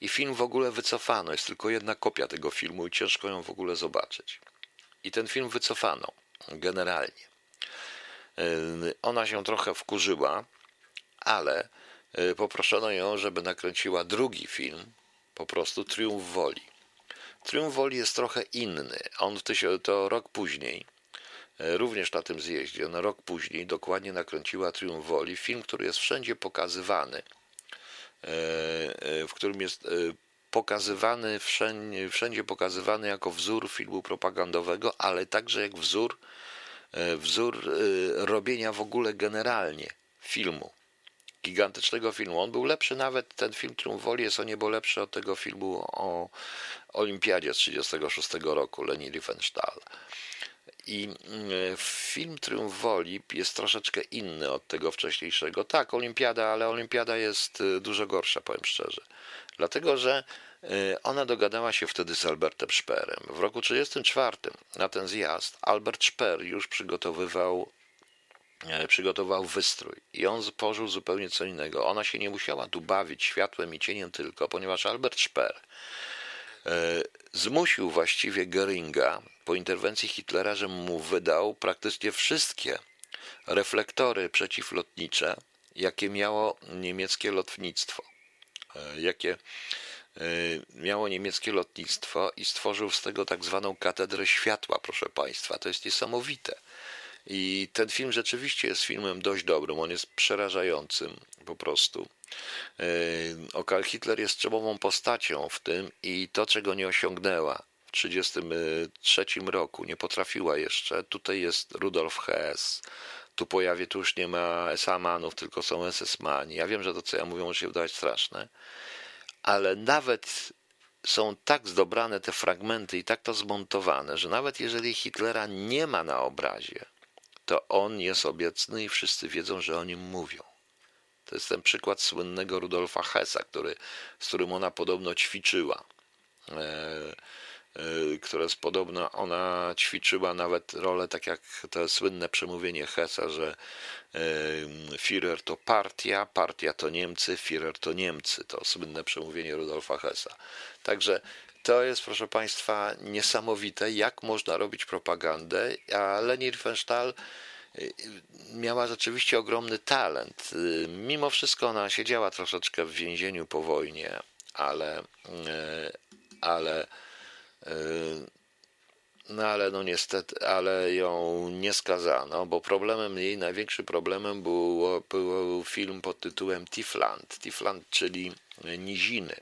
Speaker 1: I film w ogóle wycofano. Jest tylko jedna kopia tego filmu i ciężko ją w ogóle zobaczyć. I ten film wycofano generalnie. Ona się trochę wkurzyła, ale y, poproszono ją, żeby nakręciła drugi film, po prostu Triumf Woli. Triumf Woli jest trochę inny. On to rok później, y, również na tym zjeździe, na rok później dokładnie nakręciła Triumf Woli, film, który jest wszędzie pokazywany, w którym jest pokazywany, wszędzie, wszędzie pokazywany jako wzór filmu propagandowego, ale także jak wzór E, wzór e, robienia w ogóle generalnie filmu. Gigantycznego filmu. On był lepszy nawet, ten film Triumfoli jest o niebo lepszy od tego filmu o Olimpiadzie z 1936 roku, Leni Riefenstahl. I mm, film Triumf Woli jest troszeczkę inny od tego wcześniejszego. Tak, Olimpiada, ale Olimpiada jest e, dużo gorsza, powiem szczerze. Dlatego, że E, ona dogadała się wtedy z Albertem Szperem. W roku 1934 na ten zjazd Albert Szper już przygotowywał e, przygotował wystrój i on pożył zupełnie co innego. Ona się nie musiała tu bawić światłem i cieniem tylko, ponieważ Albert Szper e, zmusił właściwie Göringa po interwencji Hitlera, że mu wydał praktycznie wszystkie reflektory przeciwlotnicze, jakie miało niemieckie lotnictwo, jakie miało niemieckie lotnictwo i stworzył z tego tak zwaną katedrę światła, proszę Państwa. To jest niesamowite. I ten film rzeczywiście jest filmem dość dobrym, on jest przerażającym po prostu. Y, Hitler jest czołową postacią w tym i to, czego nie osiągnęła w 1933 roku, nie potrafiła jeszcze. Tutaj jest Rudolf Hess, tu pojawie, tu już nie ma SS-manów, tylko są SS-mani. Ja wiem, że to, co ja mówię, może się wydawać straszne, ale nawet są tak zdobrane te fragmenty i tak to zmontowane, że nawet jeżeli Hitlera nie ma na obrazie, to on jest obecny i wszyscy wiedzą, że o nim mówią. To jest ten przykład słynnego Rudolfa Hessa, który, z którym ona podobno ćwiczyła. E, Y, która jest podobna, ona ćwiczyła nawet rolę, tak jak to słynne przemówienie Hessa, że y, Führer to partia, partia to Niemcy, Führer to Niemcy. To słynne przemówienie Rudolfa Hessa. Także to jest, proszę Państwa, niesamowite, jak można robić propagandę, a Leni Riefenstahl y, miała rzeczywiście ogromny talent. Mimo wszystko ona siedziała troszeczkę w więzieniu po wojnie, ale, ale no ale no niestety, ale ją nie skazano, bo problemem jej, największym problemem był, był film pod tytułem Tifland. Tifland, czyli Niziny.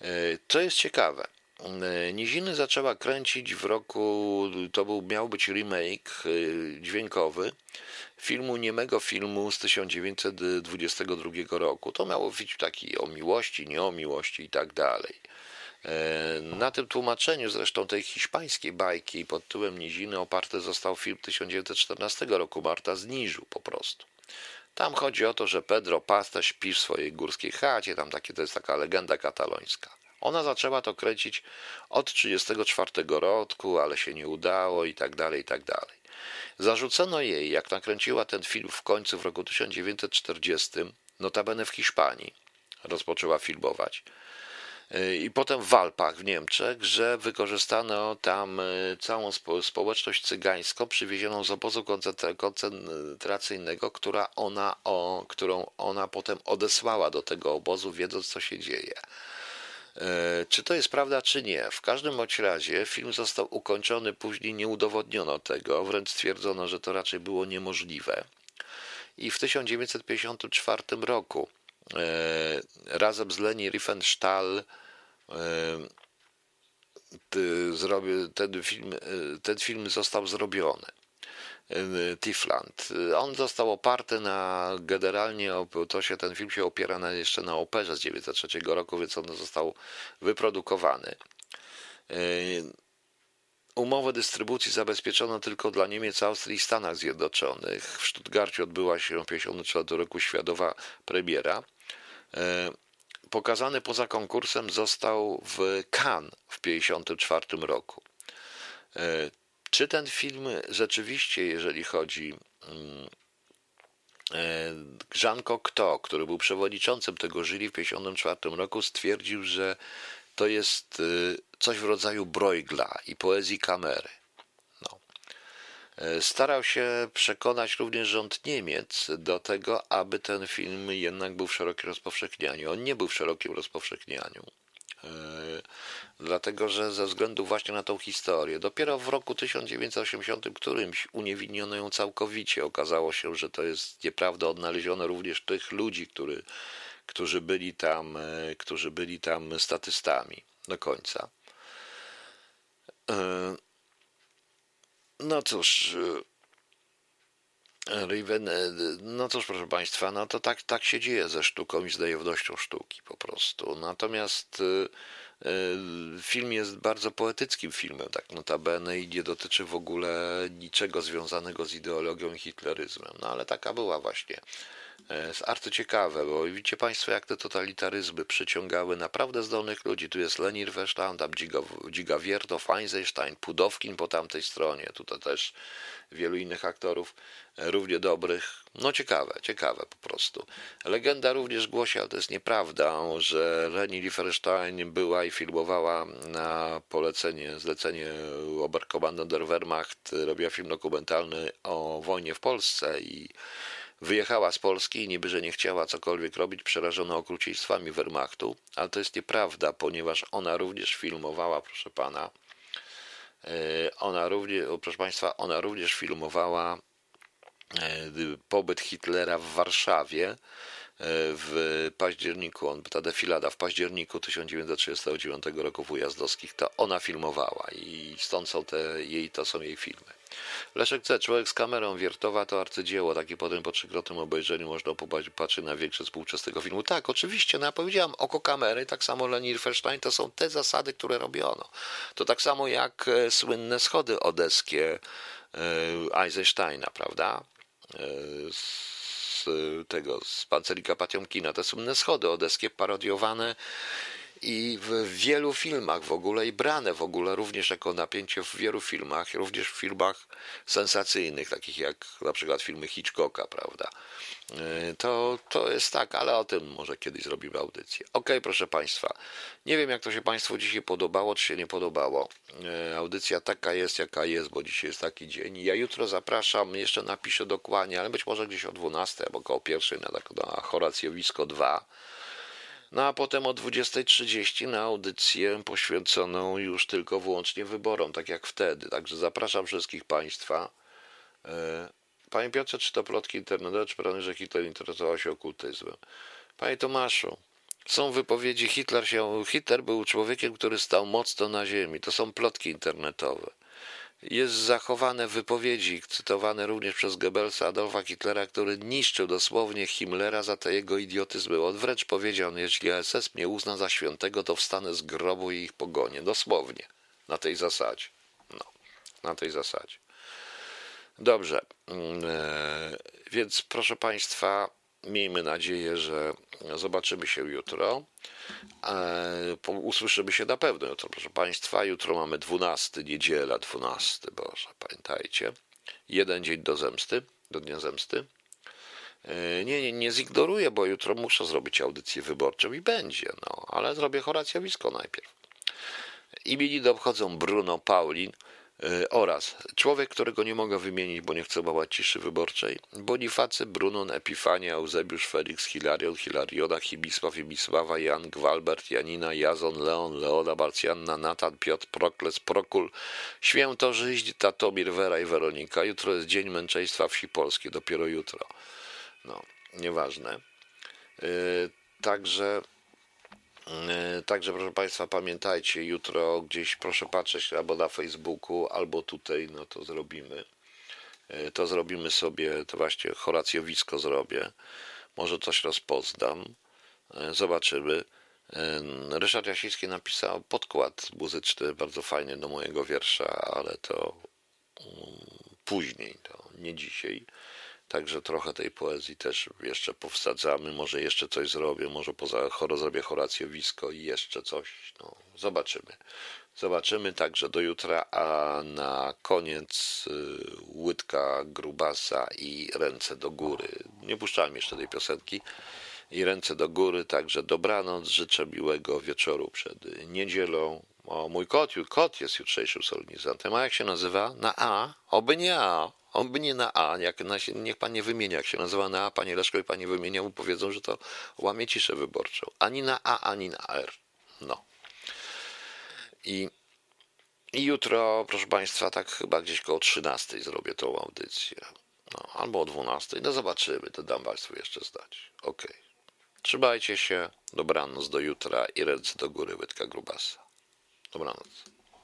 Speaker 1: Yy, co jest ciekawe, yy, Niziny zaczęła kręcić w roku, to był, miał być remake dźwiękowy filmu, niemego filmu z 1922 roku. To miało być taki o miłości, nie o miłości i tak dalej. E, na tym tłumaczeniu zresztą tej hiszpańskiej bajki pod tytułem Niziny oparty został film 1914 roku. Marta zniżył po prostu. Tam chodzi o to, że Pedro Pasta śpi w swojej górskiej chacie, tam takie, to jest taka legenda katalońska. Ona zaczęła to kręcić od 1934 roku, ale się nie udało i tak dalej, i tak dalej. Zarzucono jej, jak nakręciła ten film w końcu w roku 1940, notabene w Hiszpanii, rozpoczęła filmować, i potem w Alpach w Niemczech, że wykorzystano tam y, całą społeczność cygańską przywiezioną z obozu koncentracyjnego, która ona, o, którą ona potem odesłała do tego obozu, wiedząc co się dzieje. Y, czy to jest prawda, czy nie? W każdym bądź razie film został ukończony, później nie udowodniono tego, wręcz stwierdzono, że to raczej było niemożliwe. I w 1954 roku E, razem z Leni Riefenstahl e, ten film, e, ten film został zrobiony. Tifland. On został oparty na generalnie, to się ten film się opiera na, jeszcze na operze z 1903 roku, więc on został wyprodukowany. Umowę dystrybucji zabezpieczono tylko dla Niemiec, Austrii i Stanach Zjednoczonych. W Stuttgarcie odbyła się w 1954 roku światowa premiera. E, pokazany poza konkursem został w Cannes w 1954 roku. E, czy ten film rzeczywiście, jeżeli chodzi mm, e, Jean Cocteau, który był przewodniczącym tego jury w 1954 roku, stwierdził, że to jest y, coś w rodzaju Bruegla i poezji kamery. No. E, starał się przekonać również rząd Niemiec do tego, aby ten film jednak był w szerokim rozpowszechnianiu. On nie był w szerokim rozpowszechnianiu. E, dlatego, że ze względu właśnie na tą historię, dopiero w roku 1980 którymś uniewinniono ją całkowicie. Okazało się, że to jest nieprawda. Odnaleziono również tych ludzi, który, którzy, byli tam, e, którzy byli tam statystami do końca. E, no cóż, Riven, no cóż, proszę Państwa, no to tak, tak się dzieje ze sztuką i z dajewnością sztuki po prostu. Natomiast e, film jest bardzo poetyckim filmem, tak notabene i nie dotyczy w ogóle niczego związanego z ideologią i hitleryzmem. No ale taka była właśnie jest arcyciekawe, bo widzicie Państwo, jak te totalitaryzmy przyciągały naprawdę zdolnych ludzi. Tu jest Leni Riefenstahl, tam Dziga Wiertow, Einstein, Pudowkin po tamtej stronie, tutaj też wielu innych aktorów e, równie dobrych. No ciekawe, ciekawe po prostu. Legenda również głosi, ale to jest nieprawda, że Leni Riefenstein była i filmowała na polecenie, zlecenie Oberkommando der Wehrmacht, robiła film dokumentalny o wojnie w Polsce i Wyjechała z Polski i niby, że nie chciała cokolwiek robić, przerażona okrucieństwami Wehrmachtu, ale to jest nieprawda, ponieważ ona również filmowała, proszę pana, e, ona również, proszę państwa, ona również filmowała e, pobyt Hitlera w Warszawie w październiku, on, ta defilada w październiku 1939 roku w Ujazdowskich, to ona filmowała i stąd są te jej, to są jej filmy. Leszek C. Człowiek z kamerą wiertowa to arcydzieło. Takie potem po trzykrotnym obejrzeniu można popatrzeć na większość współczesnego filmu. Tak, oczywiście. No ja powiedziałam, oko kamery, tak samo Leni Riefenstein, to są te zasady, które robiono. To tak samo jak e, słynne schody odeskie e, Eisensteina, prawda? Z tego, z pancernika Patiomkina. Te słynne schody odeskie parodiowane i w wielu filmach w ogóle i brane w ogóle również jako napięcie w wielu filmach, również w filmach sensacyjnych, takich jak na przykład filmy Hitchcocka, prawda? E, to, to jest tak, ale o tym może kiedyś zrobimy audycję. Ok, proszę Państwa, nie wiem jak to się Państwu dzisiaj podobało, czy się nie podobało. E, audycja taka jest, jaka jest, bo dzisiaj jest taki dzień. Ja jutro zapraszam, jeszcze napiszę dokładnie, ale być może gdzieś o 12 albo około pierwszej na, na Horacjowisko 2 no a potem o 20.30 na audycję poświęconą już tylko wyłącznie wyborom, tak jak wtedy. Także zapraszam wszystkich Państwa. E, panie Piotrze, czy to plotki internetowe, czy prawda, że Hitler interesował się okultyzmem? Panie Tomaszu, są wypowiedzi, Hitler, się, Hitler był człowiekiem, który stał mocno na ziemi. To są plotki internetowe jest zachowane wypowiedzi, cytowane również przez Goebbelsa Adolfa Hitlera, który niszczył dosłownie Himmlera za te jego idiotyzmy. On wręcz powiedział, jeśli SS mnie uzna za świętego, to wstanę z grobu i ich pogonię. Dosłownie. Na tej zasadzie. No, na tej zasadzie. Dobrze. Mm, e, więc proszę Państwa, miejmy nadzieję, że zobaczymy się jutro. E, usłyszymy się na pewno jutro, proszę Państwa. Jutro mamy 12, niedziela 12, Boże, pamiętajcie. Jeden dzień do zemsty, do Dnia Zemsty. E, nie, nie, nie zignoruję, bo jutro muszę zrobić audycję wyborczą i będzie, no, ale zrobię Horacjowisko najpierw. Imieniny obchodzą Bruno Paulin, oraz człowiek, którego nie mogę wymienić, bo nie chcę bałać ciszy wyborczej, Bonifacy, Brunon, Epifania, Eusebiusz, Felix, Hilarion, Hilariona, Hibisław, Ibisława, Jan, Gwalbert, Janina, Jazon, Leon, Leona, Barcjanna, Natan, Piotr, Prokles, Prokul, Świętożyźń, Tatomir, Wera i Weronika. Jutro jest Dzień Męczeństwa Wsi Polskiej, dopiero jutro. No, nieważne. Yy, także E, także proszę Państwa, pamiętajcie, jutro gdzieś proszę patrzeć albo na Facebooku, albo tutaj, no to zrobimy. E, to zrobimy sobie, to właśnie Horacjowisko zrobię. Może coś rozpoznam. E, zobaczymy. Ryszard Jasiński napisał podkład muzyczny bardzo fajny do mojego wiersza, ale to mm, później, to nie dzisiaj. Także trochę tej poezji też jeszcze powsadzamy. Może jeszcze coś zrobię, może poza choro zrobię Horacjowisko i jeszcze coś. No, zobaczymy. Zobaczymy także do jutra, a na koniec y, łydka grubasa i ręce do góry. Nie puszczałem jeszcze tej piosenki. I ręce do góry, także dobranoc, życzę miłego wieczoru przed niedzielą. O, mój kot, kot jest jutrzejszym solenizantem. A jak się nazywa? Na A? Oby nie A. Oby nie na A. Jak na, niech pan nie wymienia. Jak się nazywa na A, panie Leszko i pani wymienia, mu powiedzą, że to łamie ciszę wyborczą. Ani na A, ani na R. No. I, I jutro, proszę państwa, tak chyba gdzieś koło 13 zrobię tą audycję. No, albo o 12. No zobaczymy, to dam państwu jeszcze zdać. Okej. Trzymajcie się. Dobranoc do jutra i ręce do góry, łydka grubasa. トム・ランズ。